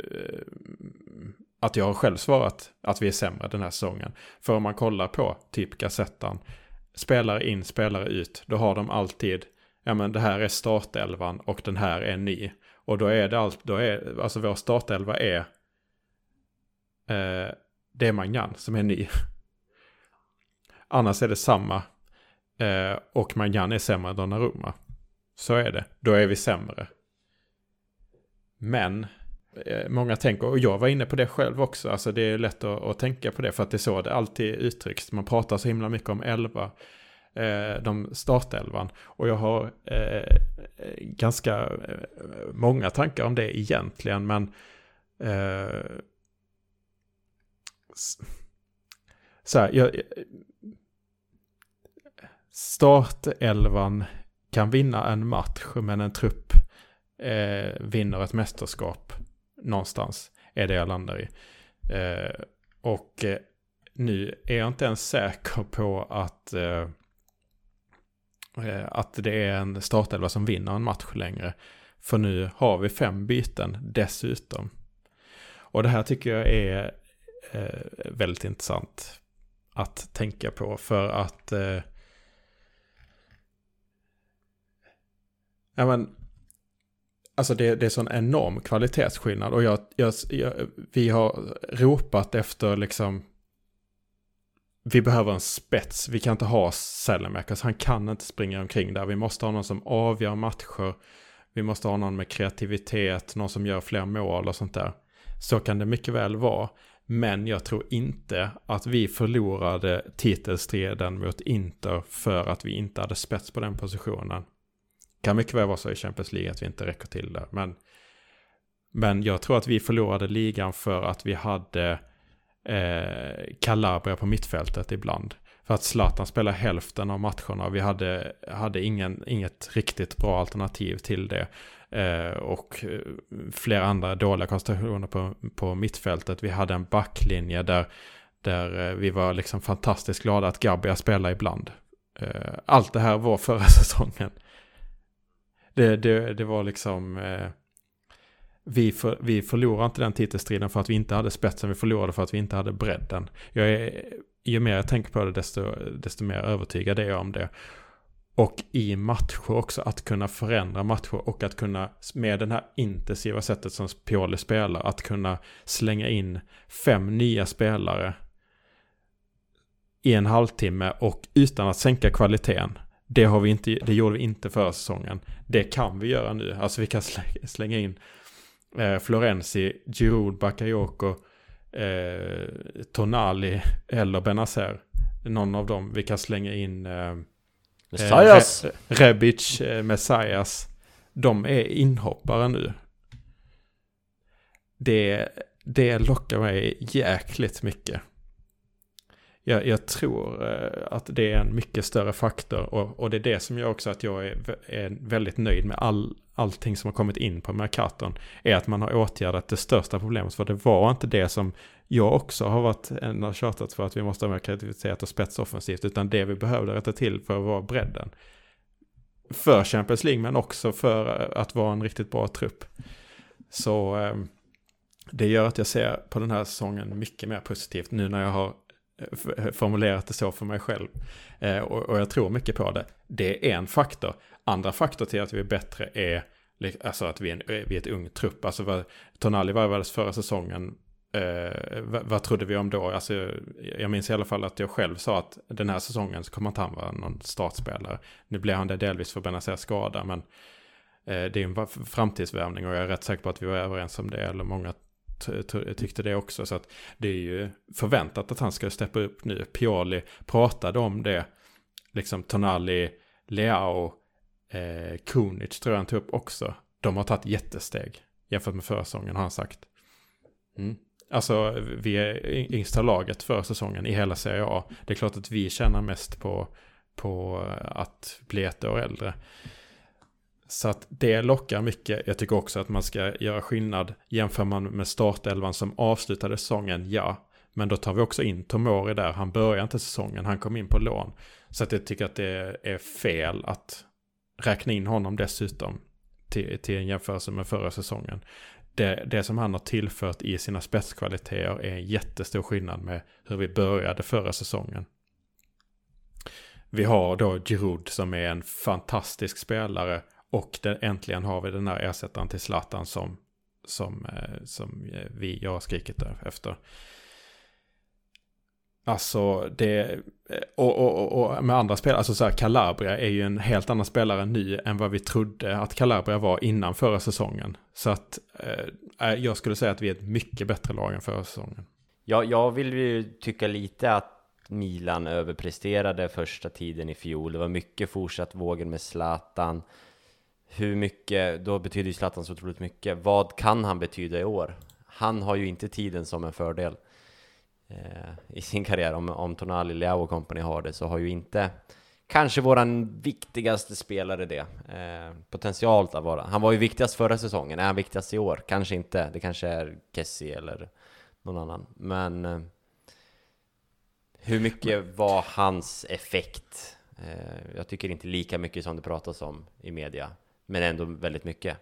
att jag har själv svarat att vi är sämre den här säsongen. För om man kollar på typ Gazettan, spelare in, spelare ut, då har de alltid, ja men det här är startelvan och den här är ny. Och då är det allt, då är, alltså vår startelva är, eh, det är Magnan som är ny. (laughs) Annars är det samma. Eh, och Magnan är sämre än Donnarumma. Så är det. Då är vi sämre. Men Eh, många tänker, och jag var inne på det själv också, alltså det är lätt att, att tänka på det för att det är så det alltid uttrycks. Man pratar så himla mycket om elva, eh, de startelvan. Och jag har eh, ganska eh, många tankar om det egentligen, men eh, så här, jag, startelvan kan vinna en match, men en trupp eh, vinner ett mästerskap någonstans. Är det jag landar i. Eh, och eh, nu är jag inte ens säker på att, eh, eh, att det är en startelva som vinner en match längre. För nu har vi fem byten dessutom. Och det här tycker jag är eh, väldigt intressant att tänka på. För att eh, Ja men, alltså det, det är sån enorm kvalitetsskillnad. Och jag, jag, jag, vi har ropat efter liksom, vi behöver en spets. Vi kan inte ha Sellemakers. Han kan inte springa omkring där. Vi måste ha någon som avgör matcher. Vi måste ha någon med kreativitet, någon som gör fler mål och sånt där. Så kan det mycket väl vara. Men jag tror inte att vi förlorade titelstriden mot Inter för att vi inte hade spets på den positionen. Kan mycket väl vara så i Champions League att vi inte räcker till där. Men, men jag tror att vi förlorade ligan för att vi hade eh, Calabria på mittfältet ibland. För att Zlatan spelar hälften av matcherna och vi hade, hade ingen, inget riktigt bra alternativ till det. Eh, och eh, flera andra dåliga konstellationer på, på mittfältet. Vi hade en backlinje där, där eh, vi var liksom fantastiskt glada att Gabbia spelade ibland. Eh, allt det här var förra (laughs) säsongen det, det, det var liksom... Eh, vi, för, vi förlorade inte den titelstriden för att vi inte hade spetsen, vi förlorade för att vi inte hade bredden. Jag är, ju mer jag tänker på det, desto, desto mer övertygad är jag om det. Och i matcher också, att kunna förändra matcher och att kunna, med det här intensiva sättet som Pioli spelar, att kunna slänga in fem nya spelare i en halvtimme och utan att sänka kvaliteten. Det, har vi inte, det gjorde vi inte förra säsongen. Det kan vi göra nu. Alltså vi kan slänga in eh, Florenzi, Giroud, Bakayoko, eh, Tonali eller Benazer. Någon av dem. Vi kan slänga in eh, Messias. Eh, Re Rebic, eh, Messias. De är inhoppare nu. Det, det lockar mig jäkligt mycket. Jag, jag tror eh, att det är en mycket större faktor och, och det är det som gör också att jag är, är väldigt nöjd med all, allting som har kommit in på Mercaton. Är att man har åtgärdat det största problemet för det var inte det som jag också har varit en av tjatat för att vi måste ha mer kreativitet och spetsoffensivt. Utan det vi behövde rätta till för att vara bredden. För Champions League men också för eh, att vara en riktigt bra trupp. Så ehm, det gör att jag ser på den här säsongen mycket mer positivt nu när jag har Eh, eh, formulerat det så för mig själv. Eh, och jag tror mycket på det. Det är en faktor. Andra faktor till att vi är bättre är Alltså att vi är, en, eh, vi är ett ung trupp. Alltså Tonali varvades förra säsongen Eh, vad, vad, trodde vi om då? Alltså, jag minns i alla fall att jag själv sa att den här säsongen så kommer inte han vara någon startspelare. Nu blev han det delvis för Benazers skada, men eh, det är en framtidsvärvning och jag är rätt säker på att vi var överens om det, eller många tyckte det också. Så att det är ju förväntat att han ska steppa upp nu. Pioli pratade om det, liksom Tonali, Leao, eh, Kunic tror jag han tog upp också. De har tagit jättesteg jämfört med förra säsongen har han sagt. Mm. Alltså vi är yngsta laget för säsongen i hela Serie A. Det är klart att vi tjänar mest på, på att bli ett år äldre. Så att det lockar mycket. Jag tycker också att man ska göra skillnad. Jämför man med startelvan som avslutade säsongen, ja. Men då tar vi också in Tomori där. Han började inte säsongen, han kom in på lån. Så att jag tycker att det är fel att räkna in honom dessutom till, till en jämförelse med förra säsongen det, det som han har tillfört i sina spetskvaliteter är en jättestor skillnad med hur vi började förra säsongen. Vi har då Giroud som är en fantastisk spelare och den, äntligen har vi den här ersättaren till Zlatan som, som, eh, som eh, vi, jag har skrikit efter. Alltså det, eh, och, och, och, med andra spelare, alltså så här, Calabria är ju en helt annan spelare nu än vad vi trodde att Calabria var innan förra säsongen. Så att eh, jag skulle säga att vi är ett mycket bättre lag än förra säsongen. Ja, jag vill ju tycka lite att Milan överpresterade första tiden i fjol. Det var mycket fortsatt vågen med Zlatan. Hur mycket, då betyder ju Zlatan så otroligt mycket. Vad kan han betyda i år? Han har ju inte tiden som en fördel eh, i sin karriär. Om, om Tonali, Leao och company har det så har ju inte kanske våran viktigaste spelare det. Eh, potentialt att vara. Han var ju viktigast förra säsongen. Är han viktigast i år? Kanske inte. Det kanske är Kessie eller någon annan. Men eh, hur mycket var hans effekt? Eh, jag tycker inte lika mycket som det pratas om i media, men ändå väldigt mycket.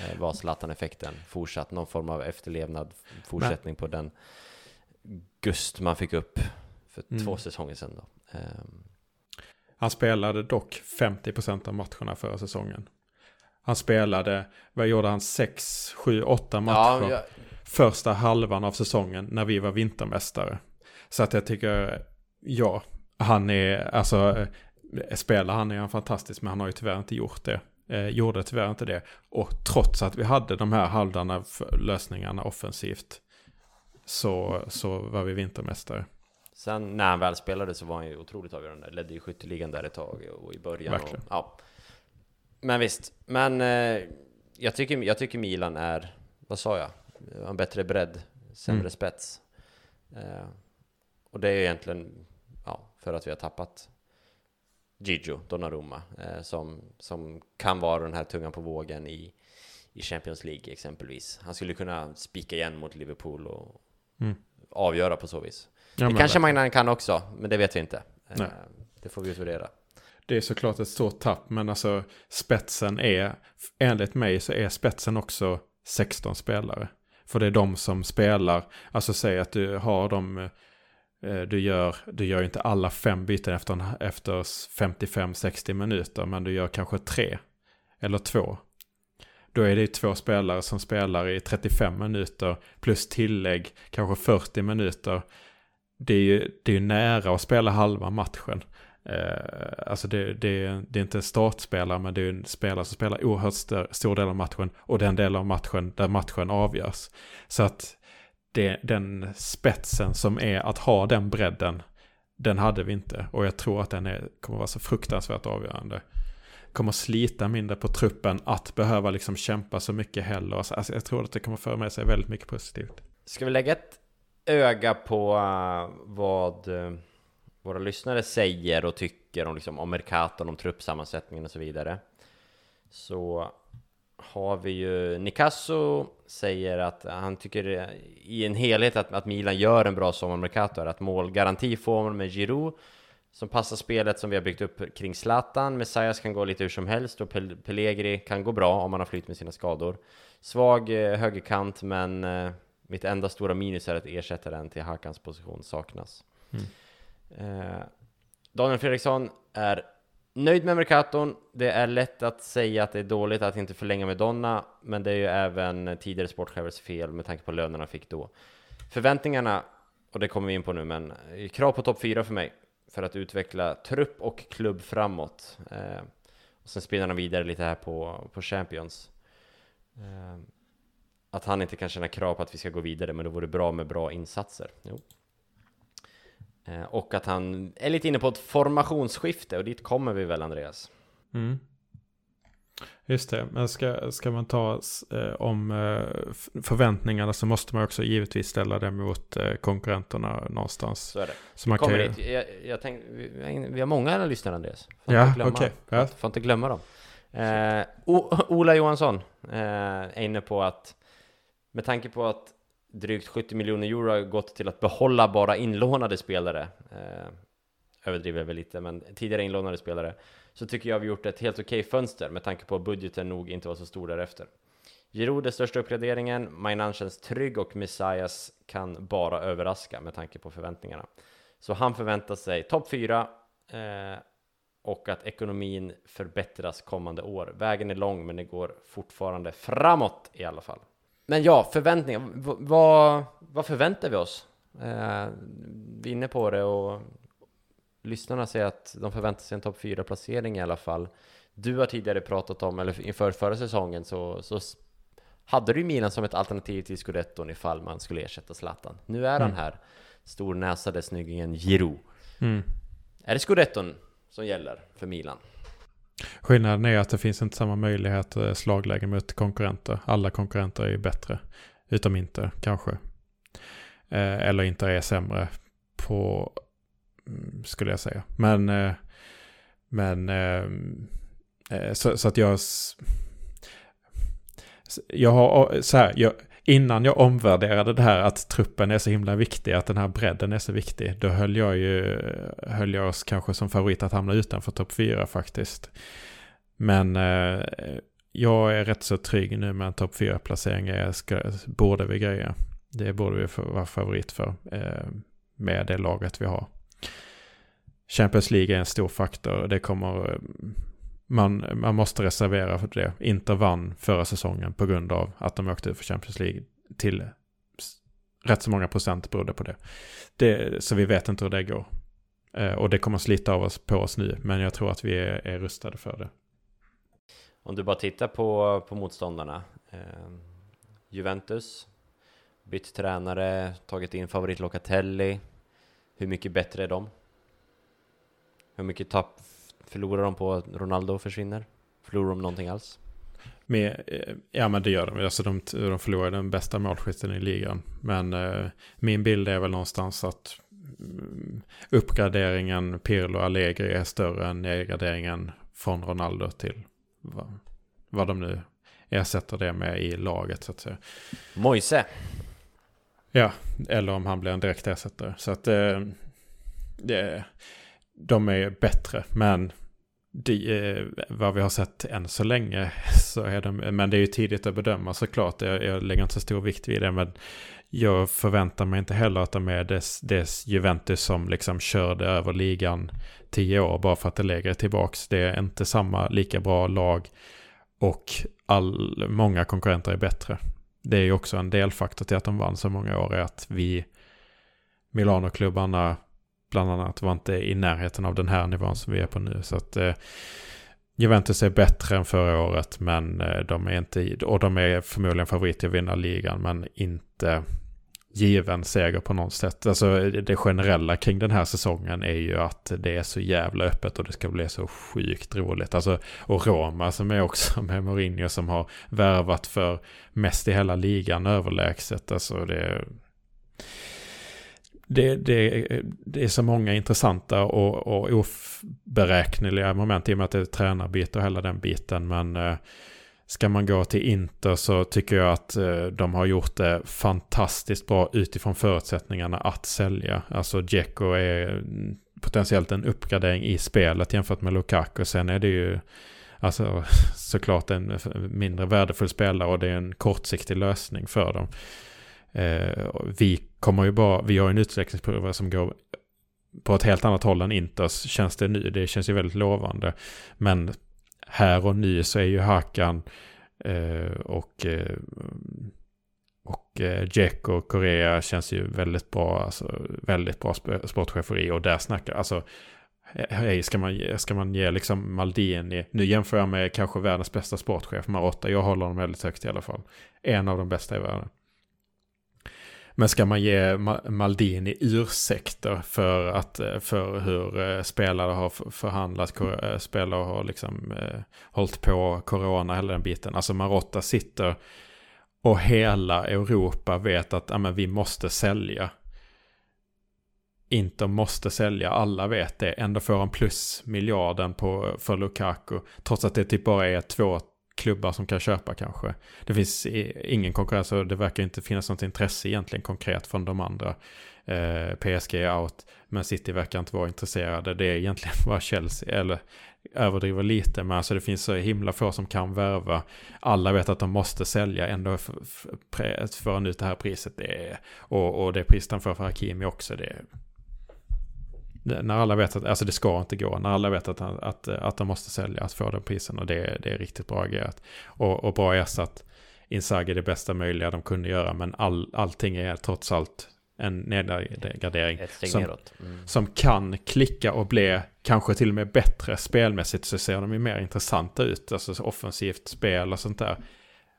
Eh, var Zlatan-effekten fortsatt? Någon form av efterlevnad, fortsättning men. på den Gust man fick upp för mm. två säsonger sedan då. Um. Han spelade dock 50% av matcherna förra säsongen. Han spelade, vad gjorde han, 6, 7, 8 matcher. Ja, ja. Första halvan av säsongen när vi var vintermästare. Så att jag tycker, ja, han är, alltså, spelar han är han fantastisk, men han har ju tyvärr inte gjort det. Eh, gjorde tyvärr inte det. Och trots att vi hade de här halvdarna lösningarna offensivt så, så var vi vintermästare. Sen när han väl spelade så var han ju otroligt avgörande. Ledde ju skytteligan där ett tag och i början. Verkligen. Och, ja. Men visst, men eh, jag, tycker, jag tycker Milan är, vad sa jag? En bättre bredd, sämre mm. spets. Eh, och det är egentligen ja, för att vi har tappat Gigio Donnarumma eh, som, som kan vara den här tungan på vågen i, i Champions League exempelvis. Han skulle kunna spika igen mot Liverpool och, mm. avgöra på så vis. Ja, det kanske Magnan kan också, men det vet vi inte. Eh, det får vi utvärdera. det är såklart ett stort tapp. Men alltså spetsen är, enligt mig så är spetsen också 16 spelare. För det är de som spelar, alltså säg att du har dem, eh, Eh, du gör, du gör inte alla fem byten efter, efter 55-60 minuter, men du gör kanske tre eller två. Då är det två spelare som spelar i 35 minuter plus tillägg, kanske 40 minuter. Det är ju det är nära att spela halva matchen. Eh, alltså det, det, det, är inte en startspelare men det är en spelare som spelar oerhört stor, stor del av matchen och den del av matchen där matchen avgörs. Så att det, den spetsen som är att ha den bredden, den hade vi inte. Och jag tror att den är, kommer vara så fruktansvärt avgörande. Kommer slita mindre på truppen att behöva liksom kämpa så mycket heller. Alltså, alltså jag tror att det kommer föra med sig väldigt mycket positivt. Ska vi lägga ett öga på eh, vad eh, våra lyssnare säger och tycker om, liksom, om Mercaton, om truppsammansättningen och så vidare. Så har vi ju Nikasso säger att han tycker i en helhet att, att Milan gör en bra sommar Mercato, att målgaranti får man med Giroud som passar spelet som vi har byggt upp kring Zlatan. Messias kan gå lite hur som helst och Pel Pellegri kan gå bra om man har flytt med sina skador. Svag eh, högerkant, men eh, mitt enda stora minus är att ersättaren till Hakans position saknas. Mm. Eh, Daniel Fredriksson är nöjd med Mercaton. Det är lätt att säga att det är dåligt att inte förlänga med Donna, men det är ju även tidigare sportchefers fel med tanke på lönerna fick då. Förväntningarna, och det kommer vi in på nu, men krav på topp 4 för mig för att utveckla trupp och klubb framåt. Eh, och sen spinner han vidare lite här på, på Champions. Eh, att han inte kan känna krav på att vi ska gå vidare, men det vore bra med bra insatser. Jo. Eh, och att han är lite inne på ett formationsskifte och dit kommer vi väl Andreas? Mm. Just det, men ska, ska man ta eh, om eh, förväntningarna så måste man också givetvis ställa det mot eh, konkurrenterna någonstans. Så är det. Så man kommer kan dit. Jag, jag tänk, vi, vi har många lyssnare Andreas. Får ja, okej. Okay. Ja. Får, får inte glömma dem. Eh, Ola Johansson eh, är inne på att med tanke på att drygt 70 miljoner euro har gått till att behålla bara inlånade spelare. Eh, överdriver väl lite, men tidigare inlånade spelare. Så tycker jag vi gjort ett helt okej fönster med tanke på att budgeten nog inte var så stor därefter. Giroud är största uppgraderingen, Mainan känns trygg och Messias kan bara överraska med tanke på förväntningarna. Så han förväntar sig topp 4 eh, och att ekonomin förbättras kommande år. Vägen är lång men det går fortfarande framåt i alla fall. Men ja, förväntningar. V vad, vad förväntar vi oss? Eh, vi är inne på det och lyssnarna säger att de förväntar sig en topp 4-placering i alla fall. Du har tidigare pratat om, eller inför förra säsongen, så, så hade du Milan som ett alternativ till Scudetton ifall man skulle ersätta Zlatan. Nu är mm. han här, stornäsade snyggingen Giroud. Mm. Är det Scudetton som gäller för Milan? Skillnaden är att det finns inte samma möjlighet eh, slagläge mot konkurrenter. Alla konkurrenter är ju bättre. Utom inte kanske. Eh, eller inte är sämre på, mm, skulle jag säga. Men, eh, men eh, eh, så, så, att jag, jag har, så här, jag, innan jag omvärderade det här att truppen är så himla viktig, att den här bredden är så viktig, då höll jag ju, höll jag oss kanske som favorit att hamna utanför topp fyra faktiskt. Men eh, jag är rätt så trygg nu med en topp fyra placering borde vi greja. Det borde vi vara favorit för eh, med det laget vi har. Champions League är en stor faktor. Det kommer, eh, man, man måste reservera för det. Inter vann förra säsongen på grund av att de åkte ut för Champions League till rätt så många procent berodde på det. det så vi vet inte hur det går. Eh, och det kommer slita av oss på oss nu, men jag tror att vi är, är rustade för det. Om du bara tittar på, på motståndarna. Eh, Juventus, bytt tränare, tagit in favorit Locatelli. Hur mycket bättre är de? Hur mycket tapp förlorar de på att Ronaldo försvinner? Förlorar de någonting alls? Med, eh, ja men det gör de. Alltså de, de förlorar den bästa målskytten i ligan. Men eh, min bild är väl någonstans att mm, uppgraderingen Pirlo Allegri är större än nedgraderingen från Ronaldo till vad, vad de nu ersätter det med i laget så att säga. Moise. Ja, eller om han blir en direkt ersättare. Så att eh, det, de är bättre, men de, eh, vad vi har sett än så länge (laughs) så är de, men det är ju tidigt att bedöma såklart. Jag, jag lägger inte så stor vikt vid det, men jag förväntar mig inte heller att de är dess, dess Juventus som liksom körde över ligan tio år bara för att det lägger tillbaks. Det är inte samma lika bra lag och all, många konkurrenter är bättre. Det är ju också en delfaktor till att de vann så många år är att vi Milano-klubbarna bland annat var inte i närheten av den här nivån som vi är på nu. Så att eh, Juventus är bättre än förra året, men eh, de är inte, och de är förmodligen favorit att vinna ligan, men inte given seger på något sätt. Alltså det generella kring den här säsongen är ju att det är så jävla öppet och det ska bli så sjukt roligt. Alltså, och Roma som är också (laughs) med Mourinho som har värvat för mest i hela ligan överlägset. Alltså det det, det, det är så många intressanta och, och oberäkneliga moment i och med att det är tränarbyte och hela den biten. Men eh, ska man gå till Inter så tycker jag att eh, de har gjort det fantastiskt bra utifrån förutsättningarna att sälja. Alltså Dzeko är potentiellt en uppgradering i spelet jämfört med Lukaku. Sen är det ju alltså, (laughs) såklart en mindre värdefull spelare och det är en kortsiktig lösning för dem. Eh, vi kommer ju bara, vi har en utvecklingskurva som går på ett helt annat håll än Inters känns det nu. Det känns ju väldigt lovande. Men här och nu så är ju Hakan eh, och eh, och eh, Jack och Korea känns ju väldigt bra, alltså väldigt bra sportcheferi och där snackar, alltså eh, Hej, ska man, ska man ge liksom Maldini, nu jämför jag med kanske världens bästa sportchef, Marotta, jag håller honom väldigt högt i alla fall. En av de bästa i världen. Men ska man ge Maldini ursäkter för, att, eh, för hur eh, spelare har förhandlat, eh, spelare har liksom hållit på corona, hela den biten. Alltså Marotta sitter och hela Europa vet att amen, vi måste sälja. Inter måste sälja, alla vet det. Ändå får han plus miljarden på, för Lukaku. Trots att det typ bara är två klubbar som kan köpa kanske. Det finns ingen konkurrens och det verkar inte finnas något intresse egentligen konkret från de andra. Eh, PSG är out, men City verkar inte vara intresserade. Det är egentligen (laughs) bara Chelsea, eller överdriver lite, men alltså det finns så himla få som kan värva. Alla vet att de måste sälja, ändå föra ut det här priset. Det är, och, och det priset han får för Hakimi också, det är när alla vet att, alltså det ska inte gå, när alla vet att, att, att de måste sälja, att få den prisen och det, det är riktigt bra agerat. Och, och bra ersatt Inzaghi det bästa möjliga de kunde göra, men all, allting är trots allt en nedgradering som, mm. som kan klicka och bli kanske till och med bättre spelmässigt så ser de ju mer intressanta ut, alltså offensivt spel och sånt där.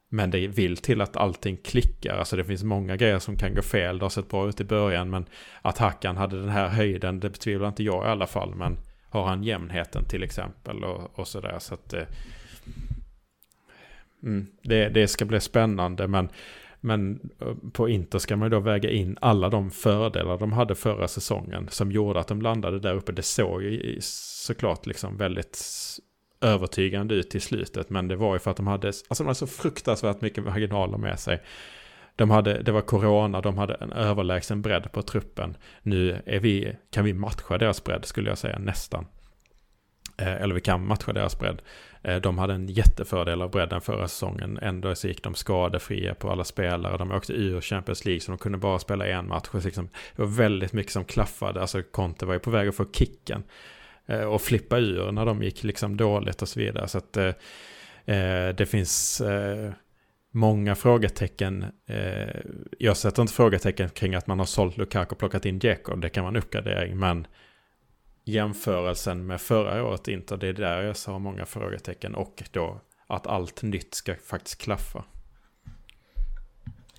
Men det vill till att allting klickar. Alltså det finns många grejer som kan gå fel. Det har sett bra ut i början men att Hackan hade den här höjden det betvivlar inte jag i alla fall. Men har han jämnheten till exempel och, och sådär. Så att eh, mm, det, det ska bli spännande men men eh, på Inter ska man då väga in alla de fördelar de hade förra säsongen som gjorde att de landade där uppe. Det såg ju såklart liksom väldigt övertygande ut till slutet. Men det var ju för att de hade, alltså de hade så fruktansvärt mycket marginaler med sig. De hade, det var corona, de hade en överlägsen bredd på truppen. Nu är vi, kan vi matcha deras bredd skulle jag säga, nästan. Eh, eller vi kan matcha deras bredd. Eh, de hade en jättefördel av bredden förra säsongen. Ändå så gick de skadefria på alla spelare. De åkte ur Champions League så de kunde bara spela en match. Liksom, det var väldigt mycket som klaffade. Alltså Conte var ju på väg att få kicken. Eh, och flippa ur när de gick liksom dåligt och så vidare. Så att eh, eh, det finns eh, många frågetecken. Eh, jag sätter inte frågetecken kring att man har sålt Lukaku och plockat in Dzeko. Det kan vara en uppgradering. Men jämförelsen med förra året inte. Det är där jag har många frågetecken. Och då att allt nytt ska faktiskt klaffa.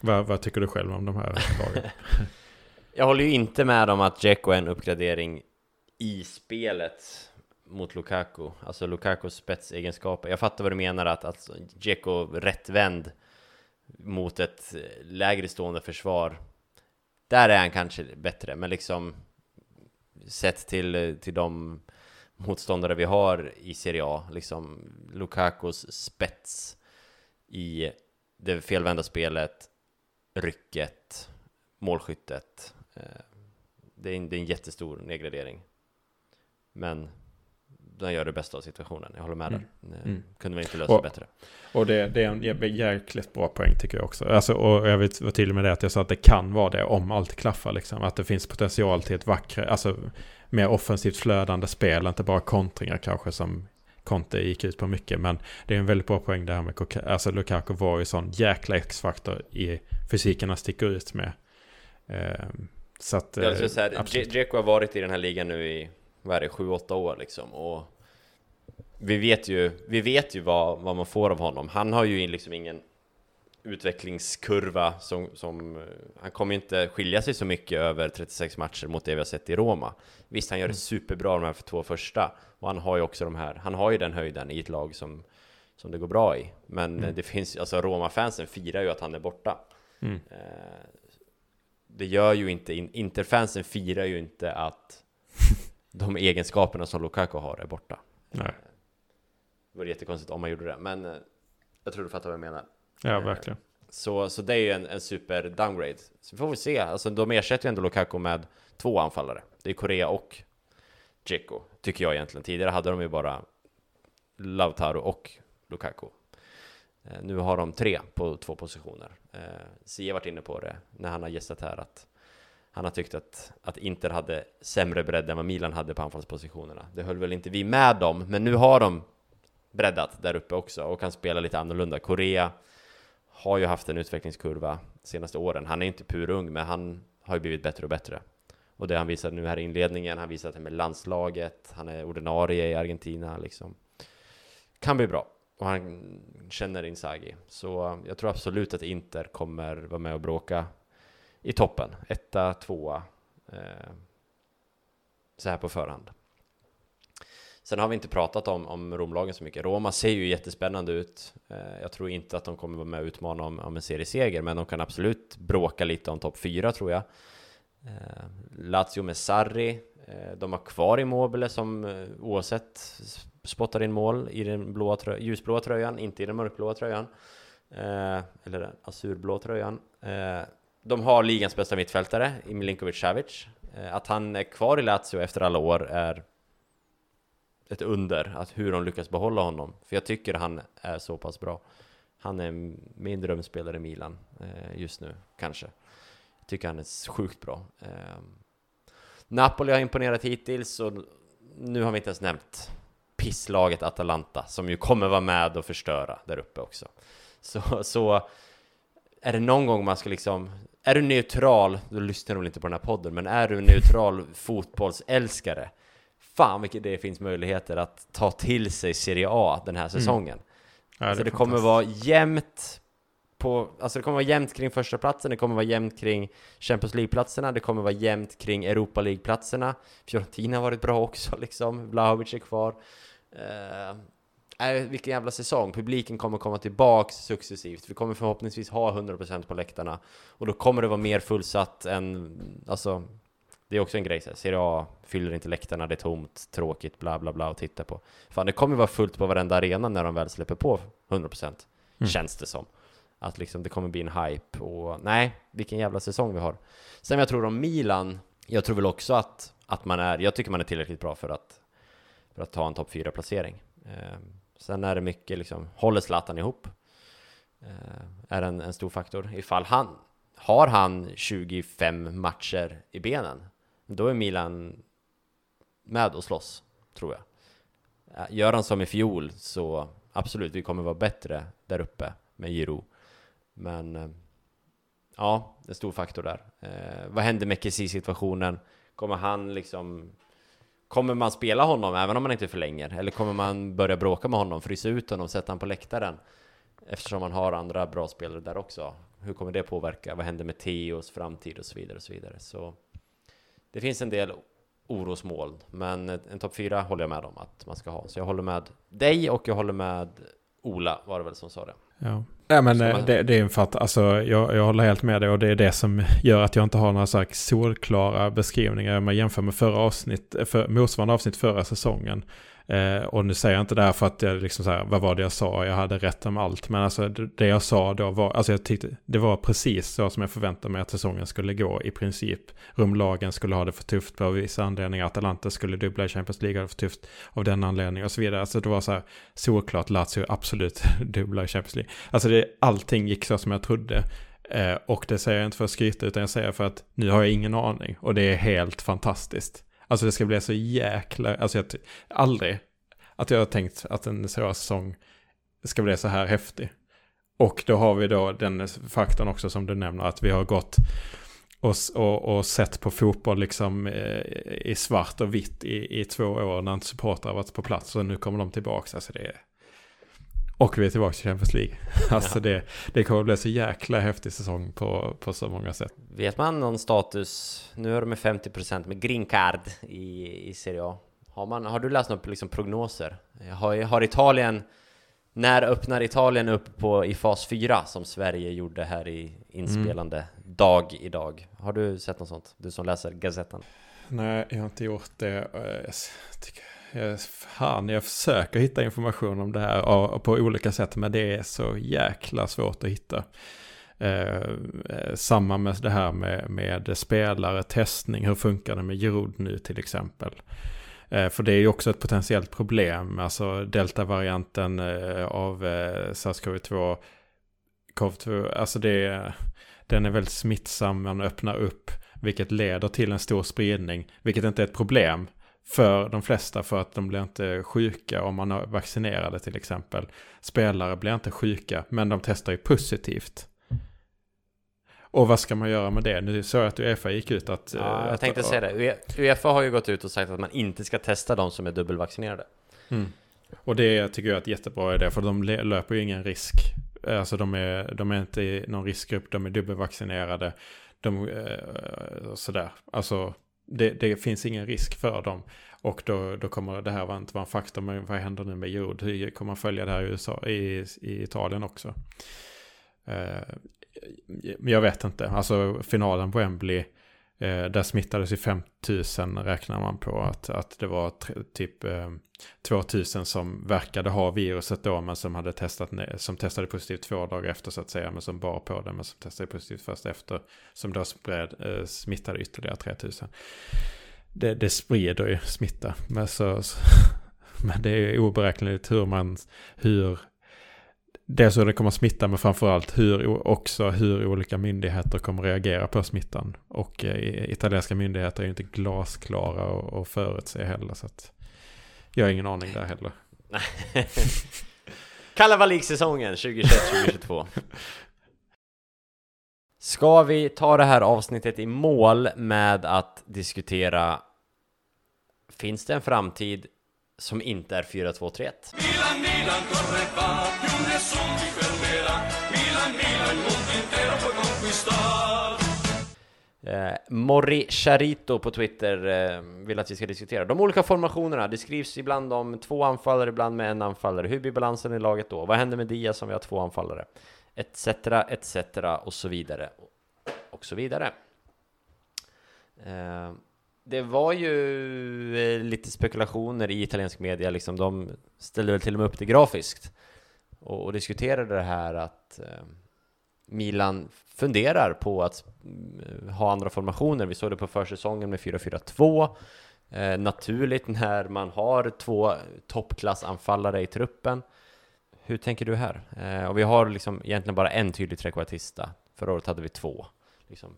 Vad, vad tycker du själv om de här lagen? (laughs) jag håller ju inte med om att Dzeko är en uppgradering i spelet mot Lukaku, alltså Lukakus spetsegenskaper. Jag fattar vad du menar att alltså Dzeko rättvänd mot ett lägre stående försvar. Där är han kanske bättre, men liksom sett till, till de motståndare vi har i Serie A, liksom Lukakos spets i det felvända spelet, rycket, målskyttet. Eh, det är en, det är en jättestor nedgradering. Men de gör det bästa av situationen. Jag håller med Mm. där. Eh, Mm. Kunde vi inte lösa Och- bättre. Och det, det är en jä- jäkligt bra poäng tycker jag också. Alltså, och jag vet, var tydlig med det att jag sa att det kan vara det om allt klaffar. Liksom. Att det finns potential till ett vackert, alltså mer offensivt flödande spel. Inte bara kontringar kanske som Conte gick ut på mycket. Men det är en väldigt bra poäng det här med Koka- alltså Lukaku var ju sån jäkla X-faktor i fysiken han sticker ut med. Ehm, så att... Eh, absolut. Dje- Dzeko har varit i den här ligan nu i, vad är det, 7-8 år liksom. Och vi vet ju, vi vet ju vad, vad man får av honom. Han har ju liksom ingen utvecklingskurva som, som eh, han kommer ju inte skilja sig så mycket över 36 matcher mot det vi har sett i Roma. Visst, han gör det Mm. superbra de här för två första och han har ju också de här, han har ju den höjden i ett lag som, som det går bra i. Men Mm. det finns, alltså Roma-fansen firar ju att han är borta. Mm. Eh, det gör ju inte, in- Interfansen firar ju inte att (laughs) de egenskaperna som Lukaku har är borta. Nej. Eh, Det vore jättekonstigt om man gjorde det, men eh, jag tror du fattar vad jag menar. Ja, verkligen. Så, så det är ju en, en super downgrade. Så får vi se, alltså de ersätter ju ändå Lukaku med två anfallare. Det är Korea och Dzeko, tycker jag egentligen. Tidigare hade de ju bara Lautaro och Lukaku. Eh, nu har de tre på två positioner. Eh, Sia varit inne på det när han har gästat här, att han har tyckt att, att Inter hade sämre bredd än vad Milan hade på anfallspositionerna. Det höll väl inte vi med dem, men nu har de breddat där uppe också och kan spela lite annorlunda. Korea har ju haft en utvecklingskurva de senaste åren. Han är inte purung, men han har ju blivit bättre och bättre. Och det han visade nu här i inledningen, han visade det med landslaget, han är ordinarie i Argentina liksom. Kan bli bra. Och han känner Inzaghi. Så jag tror absolut att Inter kommer vara med och bråka i toppen. Etta, tvåa. Eh, så här på förhand. Sen har vi inte pratat om, om Romlagen så mycket. Roma ser ju jättespännande ut. Eh, jag tror inte att de kommer vara med och utmana om, om en serieseger, men de kan absolut bråka lite om topp 4 tror jag. Eh, Lazio med Sarri, eh, de har kvar Immobile som eh, oavsett spottar in mål i den blåa trö- ljusblåa tröjan, inte i den mörkblåa tröjan. Eh, eller den azurblå tröjan. Eh, de har ligans bästa mittfältare i Milinkovic Savic. Eh, att han är kvar i Lazio efter alla år är ett under, att hur de lyckas behålla honom. För jag tycker han är så pass bra. Han är min drömspelare i Milan eh, just nu, kanske. Jag tycker han är sjukt bra. Ehm, Napoli har imponerat hittills och nu har vi inte ens nämnt pisslaget Atalanta som ju kommer vara med och förstöra där uppe också. Så, så är det någon gång man ska liksom är du neutral, då lyssnar du väl inte på den här podden, men är du en neutral fotbollsälskare Fan vilket det finns möjligheter att ta till sig Serie A den här säsongen. Ja, alltså är det kommer vara jämnt på, alltså det kommer vara jämnt kring första platsen, det kommer vara jämnt kring Champions League-platserna, det kommer vara jämnt kring Europa League-platserna. Fiorentina har varit bra också liksom, Vlahovic är kvar. Uh, äh, vilken jävla säsong, publiken kommer komma tillbaks successivt. Vi kommer förhoppningsvis ha 100% på läktarna. Och då kommer det vara mer fullsatt än, alltså det är också en grej, så här, Serie A fyller inte läktarna, det är tomt, tråkigt, bla bla bla att titta på. Fan, det kommer vara fullt på varenda arena när de väl släpper på 100%, Mm. känns det som. Att liksom det kommer bli en hype och nej, vilken jävla säsong vi har. Sen jag tror om Milan, jag tror väl också att, att man är, jag tycker man är tillräckligt bra för att, för att ta en topp 4-placering. Sen är det mycket liksom, håller Zlatan ihop? Eh, är en, en stor faktor. Ifall han, har han 25 matcher i benen, då är Milan med och slåss, tror jag. Eh, gör han som i fjol så absolut, vi kommer vara bättre där uppe med Giro. Men eh, ja, en stor faktor där. Eh, vad händer med Kessie-situationen? Kommer han liksom... Kommer man spela honom även om man inte förlänger? Eller kommer man börja bråka med honom, frysa ut honom, sätta honom på läktaren? Eftersom man har andra bra spelare där också. Hur kommer det påverka? Vad händer med Theos framtid och så vidare och så vidare. Så det finns en del orosmoln, men en topp 4 håller jag med om att man ska ha. Så jag håller med dig och jag håller med Ola, var det väl som sa det. Ja. Nej men eh, man- det, det är en fatt, alltså jag, jag håller helt med dig och det är det som gör att jag inte har några så här solklara beskrivningar om jag jämför med förra avsnitt, för, motsvarande avsnitt förra säsongen. Eh, och nu säger jag inte det här för att jag liksom så här, vad var det jag sa? Jag hade rätt om allt. Men alltså det jag sa då var, alltså jag tyckte det var precis så som jag förväntade mig att säsongen skulle gå i princip. Rumlagen skulle ha det för tufft på vissa anledningar. Atalanta skulle dubbla i Champions League ha det för tufft av den anledningen och så vidare. Alltså det var så här, såklart Lazio absolut (laughs) dubbla i Champions League. Alltså det, allting gick så som jag trodde. Eh, och det säger jag inte för att skryta utan jag säger för att nu har jag ingen aning. Och det är helt fantastiskt. Alltså det ska bli så jäkla, alltså jag aldrig att jag har tänkt att en säsong ska bli så här häftig. Och då har vi då den faktorn också som du nämner att vi har gått och, och, och sett på fotboll liksom eh, i svart och vitt i, i två år när inte supportrar har varit på plats. Och nu kommer de tillbaka. Alltså det är... Och vi är tillbaka i Champions League. (laughs) Alltså ja. det, det kommer att bli så jäkla häftig säsong på, på så många sätt. Vet man någon status? Nu är de med 50% med green card i, i Serie A. Har, man, har du läst några liksom, prognoser? Har, har Italien... När öppnar Italien upp på, i fas 4 som Sverige gjorde här i inspelande mm. dag idag? Har du sett något sånt? Du som läser Gazettan? Nej, jag har inte gjort det. Jag tycker Eh, fan, jag försöker hitta information om det här på olika sätt, men det är så jäkla svårt att hitta. Eh, eh, samma med det här med, med spelare, testning, hur funkar det med Giroud nu till exempel? Eh, för det är ju också ett potentiellt problem, alltså delta-varianten eh, av eh, SARS-CoV-2, CoV-2, alltså det, den är väldigt smittsam, man öppnar upp, vilket leder till en stor spridning, vilket inte är ett problem för de flesta för att de blir inte sjuka om man är vaccinerade till exempel. Spelare blir inte sjuka men de testar ju positivt. Och vad ska man göra med det? Nu såg jag att Uefa gick ut att... Ja, jag tänkte säga det. Uefa har ju gått ut och sagt att man inte ska testa de som är dubbelvaccinerade. Mm. Och det tycker jag är ett jättebra idé, för de löper ju ingen risk. Alltså de är, de är inte i någon riskgrupp, de är dubbelvaccinerade. De, eh, sådär. Alltså det, det, finns ingen risk för dem. Och då, då kommer det här inte vara en faktor. Men vad händer nu med jord? Hur kommer man följa det här i, USA, i, i Italien också? Uh, jag vet inte. Alltså finalen på Wembley. Eh, där smittades ju 5000 räknar man på att, att det var typ eh, 2000 som verkade ha viruset då men som hade testat som testade positivt två dagar efter så att säga men som bar på det men som testade positivt först efter som då spred, eh, smittade ytterligare 3000. Det, det sprider ju smitta men, så, så (laughs) men det är oberäkneligt hur man hur Dels hur det kommer smitta men framförallt hur, också hur olika myndigheter kommer reagera på smittan. Och eh, italienska myndigheter är ju inte glasklara och, och förutse heller. Så att jag har ingen aning där heller. (laughs) Kalabalik-säsongen 2021-2022. Ska vi ta det här avsnittet i mål med att diskutera Finns det en framtid som inte är 4-2-3-1? Milan, Milan, Eh, Morri Charito på Twitter eh, vill att vi ska diskutera de olika formationerna. Det skrivs ibland om två anfallare, ibland med en anfallare. Hur blir balansen i laget då? Vad händer med Diaz om vi har två anfallare? Etc, etc och så vidare. Och så vidare. Eh, det var ju eh, lite spekulationer i italiensk media, liksom de ställde väl till och med upp det grafiskt och, och diskuterade det här att eh, Milan funderar på att mm, ha andra formationer. Vi såg det på försäsongen med 4-4-2. Eh, naturligt när man har två toppklassanfallare i truppen. Hur tänker du här? Eh, och vi har liksom egentligen bara en tydlig trekvartista. Förra året hade vi två. Liksom,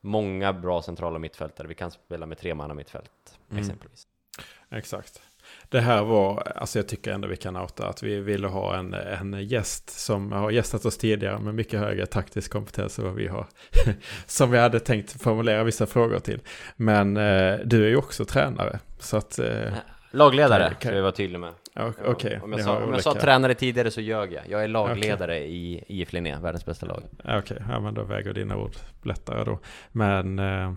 många bra centrala mittfältare. Vi kan spela med tre man mittfält, mm. exempelvis. Exakt det här var, alltså jag tycker ändå vi kan outa att vi ville ha en, en gäst som har gästat oss tidigare med mycket högre taktisk kompetens än vad vi har. (laughs) som vi hade tänkt formulera vissa frågor till. Men eh, du är ju också tränare. Så att, eh, Lagledare, kan, ska vi vara tydliga med. Okej. Okay, om jag, sa, om jag sa tränare tidigare så ljög jag. Jag är lagledare okay. i IF Linné, världens bästa lag. Okej, okay, ja men då väger dina ord lättare då. Men... Eh,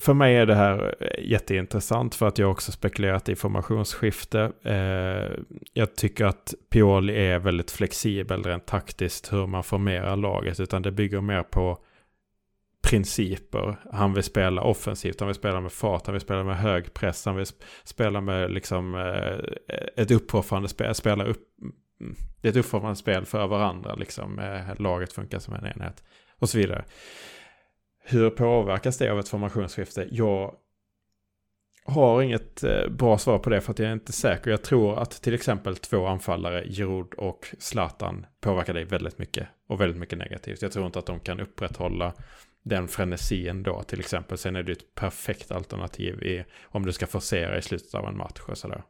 för mig är det här eh, jätteintressant för att jag också spekulerat i formationsskifte. Eh, jag tycker att Pioli är väldigt flexibel rent taktiskt hur man formerar laget. Utan det bygger mer på principer. Han vill spela offensivt, han vill spela med fart, han vill spela med hög press, han vill spela med liksom eh, ett uppoffrande spel, spela upp, det är ett uppoffrande spel för varandra, liksom eh, laget funkar som en enhet och så vidare. Hur påverkas det av ett formationsskifte? Jag har inget eh, bra svar på det för att jag är inte säker. Jag tror att till exempel två anfallare, Giroud och Zlatan, påverkar dig väldigt mycket. Och väldigt mycket negativt. Jag tror inte att de kan upprätthålla den frenesin då till exempel. Sen är det ett perfekt alternativ i, om du ska forcera i slutet av en match och sådär.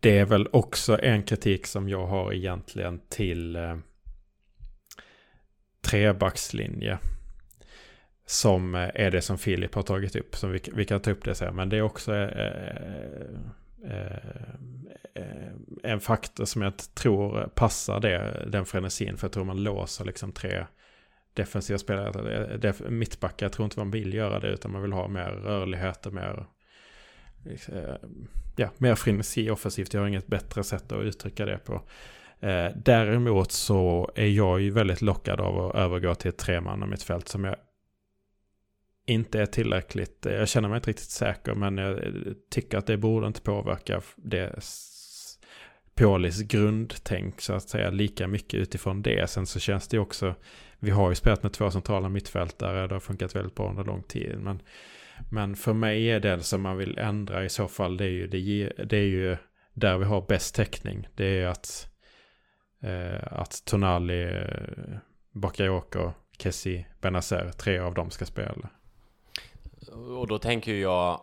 Det är väl också en kritik som jag har egentligen till eh, trebackslinje. Som eh, är det som Filip har tagit upp. Som vi, vi kan ta upp det sen. Men det är också eh, eh, eh, en faktor som jag tror passar det, den frenesin. För jag tror man låser liksom tre defensiva spelare. Eh, def, mittbackar, jag tror inte man vill göra det. Utan man vill ha mer rörlighet och mer, eh, ja, mer frenesi offensivt. Jag har inget bättre sätt att uttrycka det på. Eh, däremot så är jag ju väldigt lockad av att övergå till ett tremannamittfält mitt fält som jag inte är tillräckligt. Eh, jag känner mig inte riktigt säker men jag eh, tycker att det borde inte påverka det Pålis grundtänk så att säga lika mycket utifrån det. Sen så känns det också, vi har ju spelat med två centrala mittfältare, det har funkat väldigt bra under lång tid. Men, men för mig är det som man vill ändra i så fall, det är ju, det, det är ju där vi har bäst täckning. Det är att, eh, Eh, att Tonali, eh, Bakayoko, Kessi, Benazer, tre av dem ska spela. Och då tänker jag,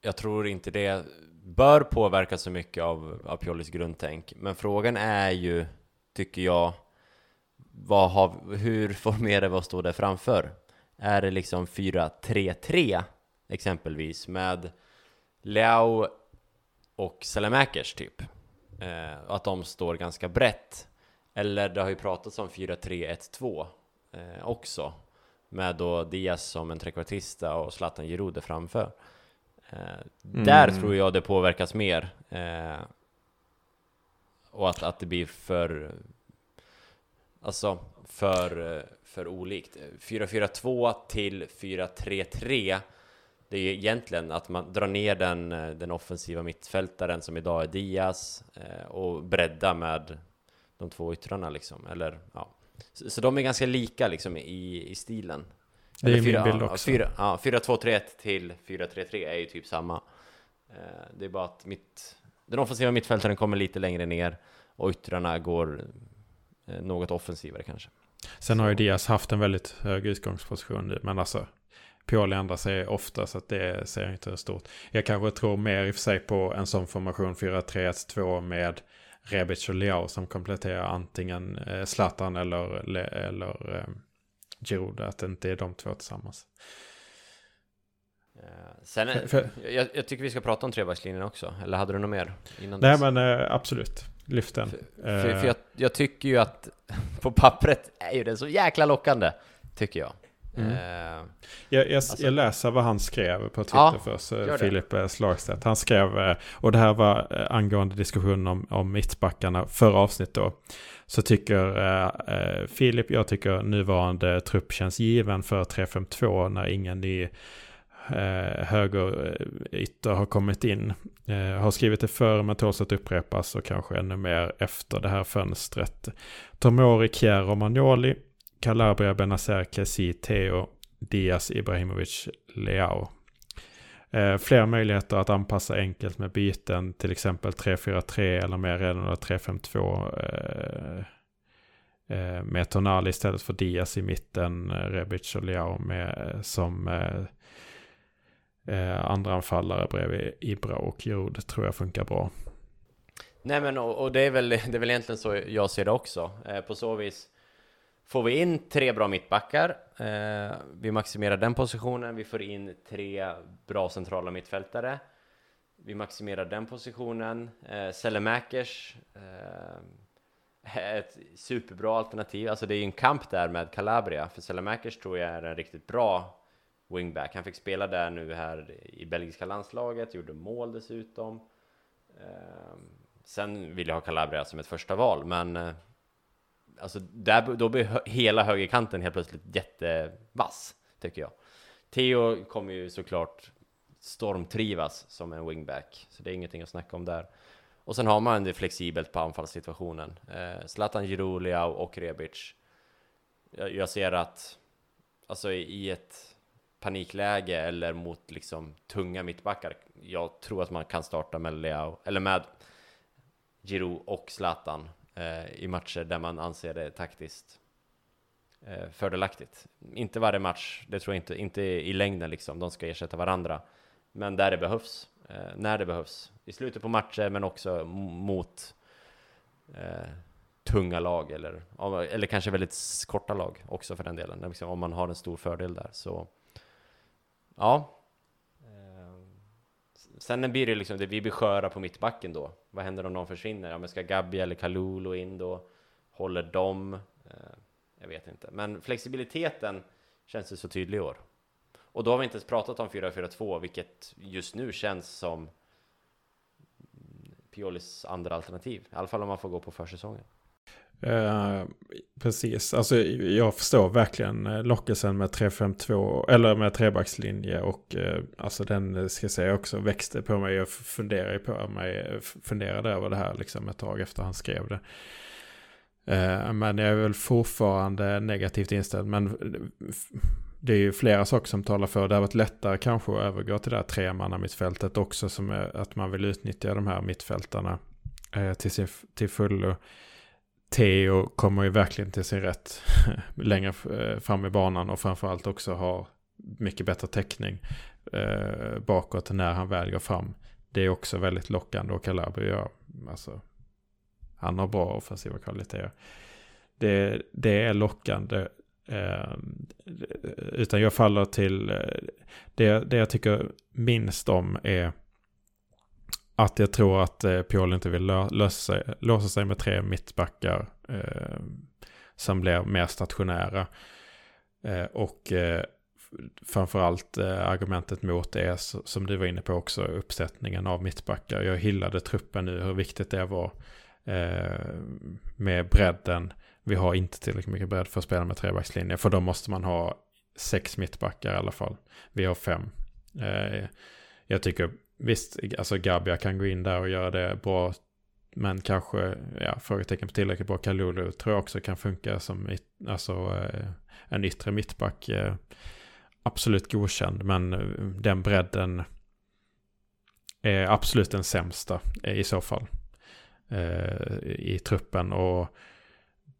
jag tror inte det bör påverka så mycket av, av Piolis grundtänk. Men frågan är ju, tycker jag, vad har, hur formerar vi oss då där framför? Är det liksom 4-3-3 exempelvis med Leao och Selemakers typ? Eh, att de står ganska brett. Eller det har ju pratats om 4-3-1-2 eh, också med då Diaz som en trekvartista och Zlatan Giroud framför. Eh, mm. Där tror jag det påverkas mer. Eh, och att, att det blir för... Alltså, för, för olikt. 4-4-2 till 4-3-3 det är egentligen att man drar ner den, den offensiva mittfältaren som idag är Diaz eh, och bredda med de två yttrarna liksom, eller ja, så, så de är ganska lika liksom i, i stilen. Det är 4, min bild också. 4, ja, 4-2-3-1 till 4-3-3 är ju typ samma. Eh, det är bara att mitt, den offensiva mittfältaren kommer lite längre ner och yttrarna går eh, något offensivare kanske. Sen har ju Diaz haft en väldigt hög utgångsposition men alltså Pioli ändrar sig ofta så att det ser jag inte stort. Jag kanske tror mer i och för sig på en sån formation 4-3-1-2 med Rebic och Leao som kompletterar antingen eh, Zlatan eller, eller eh, Giroud. Att det inte är de två tillsammans. Eh, sen, för, för, jag, jag, tycker vi ska prata om trebackslinjen också. Eller hade du något mer? Innan nej dess? men eh, absolut. Lyft den. För, för, för jag, jag, tycker ju att (laughs) på pappret är ju den så jäkla lockande. Tycker jag. Mm. Uh, jag, jag, alltså, jag, läser vad han skrev på Twitter ja, först, Filip eh, Slagstedt. Han skrev, eh, och det här var angående diskussionen om, om mittbackarna förra avsnitt då. Så tycker eh, Filip, jag tycker nuvarande trupp känns given för 3-5-2 när ingen i eh, högerytter har kommit in. Eh, har skrivit det förr men tåls att upprepas och kanske ännu mer efter det här fönstret. Tomori, Kjär och Magnoli Calabria, Benazer, Kessi, Theo, Diaz, Ibrahimovic, Leao. Eh, fler möjligheter att anpassa enkelt med byten, till exempel 3-4-3 eller mer redan 3-5-2. Eh, eh, med Tonali istället för Diaz i mitten, eh, Rebic och Leao med, eh, som eh, eh, andra anfallare bredvid Ibra och Jord. tror jag funkar bra. Nej men och, och, det, är väl, (laughs) det är väl egentligen så jag ser det också. Eh, på så vis Får vi in tre bra mittbackar, eh, vi maximerar den positionen, vi får in tre bra centrala mittfältare, vi maximerar den positionen, eh, Selemakers eh, ett superbra alternativ, alltså det är ju en kamp där med Calabria, för Selemakers tror jag är en riktigt bra wingback, han fick spela där nu här i belgiska landslaget, gjorde mål dessutom. Eh, sen vill jag ha Calabria som ett första val, men eh, alltså där, då blir hela högerkanten helt plötsligt jättevass, tycker jag. Theo kommer ju såklart stormtrivas som en wingback, så det är ingenting att snacka om där. Och sen har man det flexibelt på anfallssituationen. Eh, Zlatan Giroud, Leao och Rebic. Jag, jag ser att, alltså i ett panikläge eller mot liksom tunga mittbackar. Jag tror att man kan starta med Leao, eller med Giroud och Zlatan Eh, i matcher där man anser det taktiskt eh, fördelaktigt. Inte varje match, det tror jag inte, inte i längden liksom, de ska ersätta varandra. Men där det behövs, eh, när det behövs. I slutet på matcher, men också mot eh, tunga lag eller, eller kanske väldigt korta lag också för den delen. Liksom, om man har en stor fördel där så ja. Sen blir det liksom, det, vi blir sköra på mittbacken då. Vad händer om någon försvinner? Ja, men ska Gabi eller Kalulu in då? Håller de? Eh, jag vet inte. Men flexibiliteten känns ju så tydlig i år. Och då har vi inte ens pratat om 4-4-2, vilket just nu känns som Piolis andra alternativ. I alla fall om man får gå på försäsongen. Uh, precis, alltså jag förstår verkligen eh, lockelsen med 3-5-2 eller med trebackslinje och uh, alltså den ska jag säga också växte på mig. Jag funderade på mig, funderade över det här liksom ett tag efter han skrev det. Uh, men jag är väl fortfarande negativt inställd. Men det är ju flera saker som talar för. Det har varit lättare kanske att övergå till det här tremannamittfältet också. Som är att man vill utnyttja de här mittfältarna till, sin, till fullo. Theo kommer ju verkligen till sin rätt (laughs) längre eh, fram i banan och framförallt också har mycket bättre täckning eh, bakåt när han väl går fram. Det är också väldigt lockande och Calabria gör, alltså, han har bra offensiva kvaliteter. Det, det är lockande. Eh, utan jag faller till, eh, det, det jag tycker minst om är att jag tror att eh, Pioli inte vill lösa, låsa sig med tre mittbackar eh, som blir mer stationära. Eh, och eh, framförallt eh, argumentet mot är, som du var inne på också, uppsättningen av mittbackar. Jag hyllade truppen nu, hur viktigt det var eh, med bredden. Vi har inte tillräckligt mycket bredd för att spela med trebackslinje, för då måste man ha sex mittbackar i alla fall. Vi har fem. Eh, jag tycker Visst, alltså Gabia kan gå in där och göra det bra. Men kanske, ja, frågetecken på tillräckligt bra. Kalulu tror jag också kan funka som alltså, eh, en yttre mittback. Eh, absolut godkänd, men eh, den bredden är absolut den sämsta i så fall. I truppen och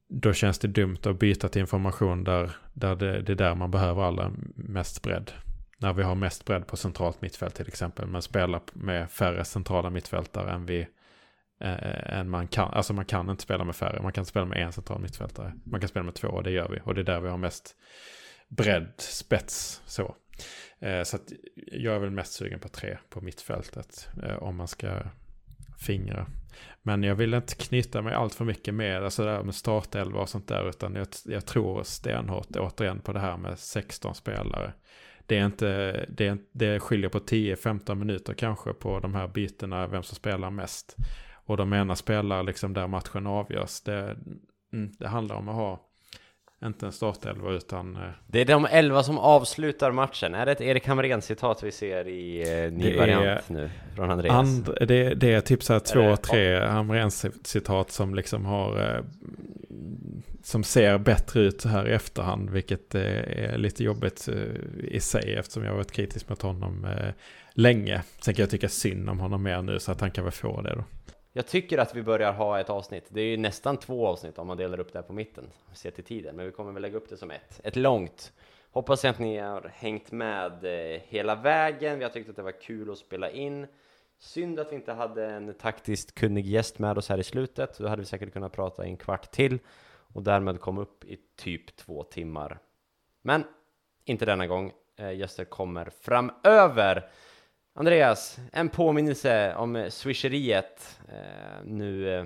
då känns det dumt att byta till information där, där det, det är där man behöver allra mest bredd när vi har mest bredd på centralt mittfält till exempel. Men spelar med färre centrala mittfältare än vi eh, än man kan. Alltså man kan inte spela med färre. Man kan spela med en central mittfältare. Man kan spela med två och det gör vi. Och det är där vi har mest bredd, spets så. Eh, så att jag är väl mest sugen på tre på mittfältet. Eh, om man ska fingra. Men jag vill inte knyta mig allt för mycket med, alltså där med startelva och sånt där. Utan jag, jag tror stenhårt återigen på det här med 16 spelare det är inte, det, det skiljer på 10-15 minuter kanske på de här bytena, vem som spelar mest. Och de ena spelar liksom där matchen avgörs. Det, mm, det handlar om att ha, inte en startelva utan... Eh, det är de elva som avslutar matchen. Är det ett Erik Hamrén-citat vi ser i eh, ny variant nu från Andreas? And, det, det är typ så här två, tre Hamrén-citat som liksom har eh, som ser bättre ut så här i efterhand, vilket eh, är lite jobbigt eh, i sig eftersom jag har varit kritisk mot honom eh, länge. Sen kan jag tycka synd om honom mer nu så att han kan väl få det då. Jag tycker att vi börjar ha ett avsnitt. Det är ju nästan två avsnitt om man delar upp det här på mitten, se till tiden, men vi kommer väl lägga upp det som ett. Ett långt. Hoppas att ni har hängt med eh, hela vägen. Vi har tyckt att det var kul att spela in. Synd att vi inte hade en taktiskt kunnig gäst med oss här i slutet. Då hade vi säkert kunnat prata i en kvart till och därmed kom upp i typ två timmar. Men inte denna gång. Eh, gäster kommer framöver. Andreas, en påminnelse om swisheriet eh, nu eh,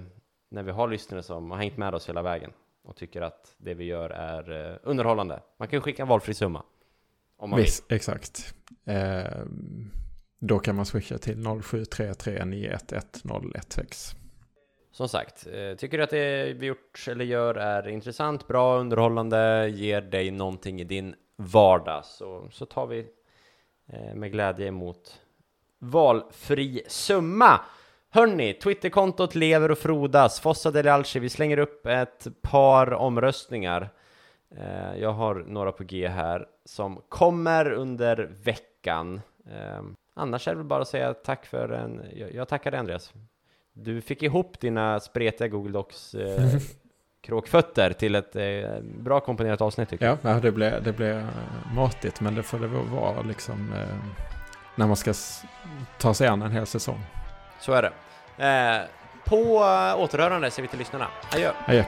när vi har lyssnare som har hängt med oss hela vägen och tycker att det vi gör är eh, underhållande. Man kan skicka en valfri summa. Om man Visst, vill. exakt. Eh, då kan man swisha till 0733911016. som sagt, eh, tycker du att det vi gjort eller gör är intressant, bra, underhållande, ger dig någonting i din vardag så, så tar vi eh, med glädje emot valfri summa. Hörni, Twitterkontot lever och frodas. Fossa Deli Alci, vi slänger upp ett par omröstningar. Eh, jag har några på G här som kommer under veckan. Eh, annars är det väl bara att säga tack för en... Jag, tackar dig Andreas. Du fick ihop dina spretiga Google Docs eh, (laughs) kråkfötter till ett eh, bra komponerat avsnitt tycker jag. Ja, det blev, det blev matigt men det får det vara liksom eh, när man ska ta sig an en hel säsong. Så är det. Eh, på återhörande ser vi till lyssnarna. Adjö! Adjö,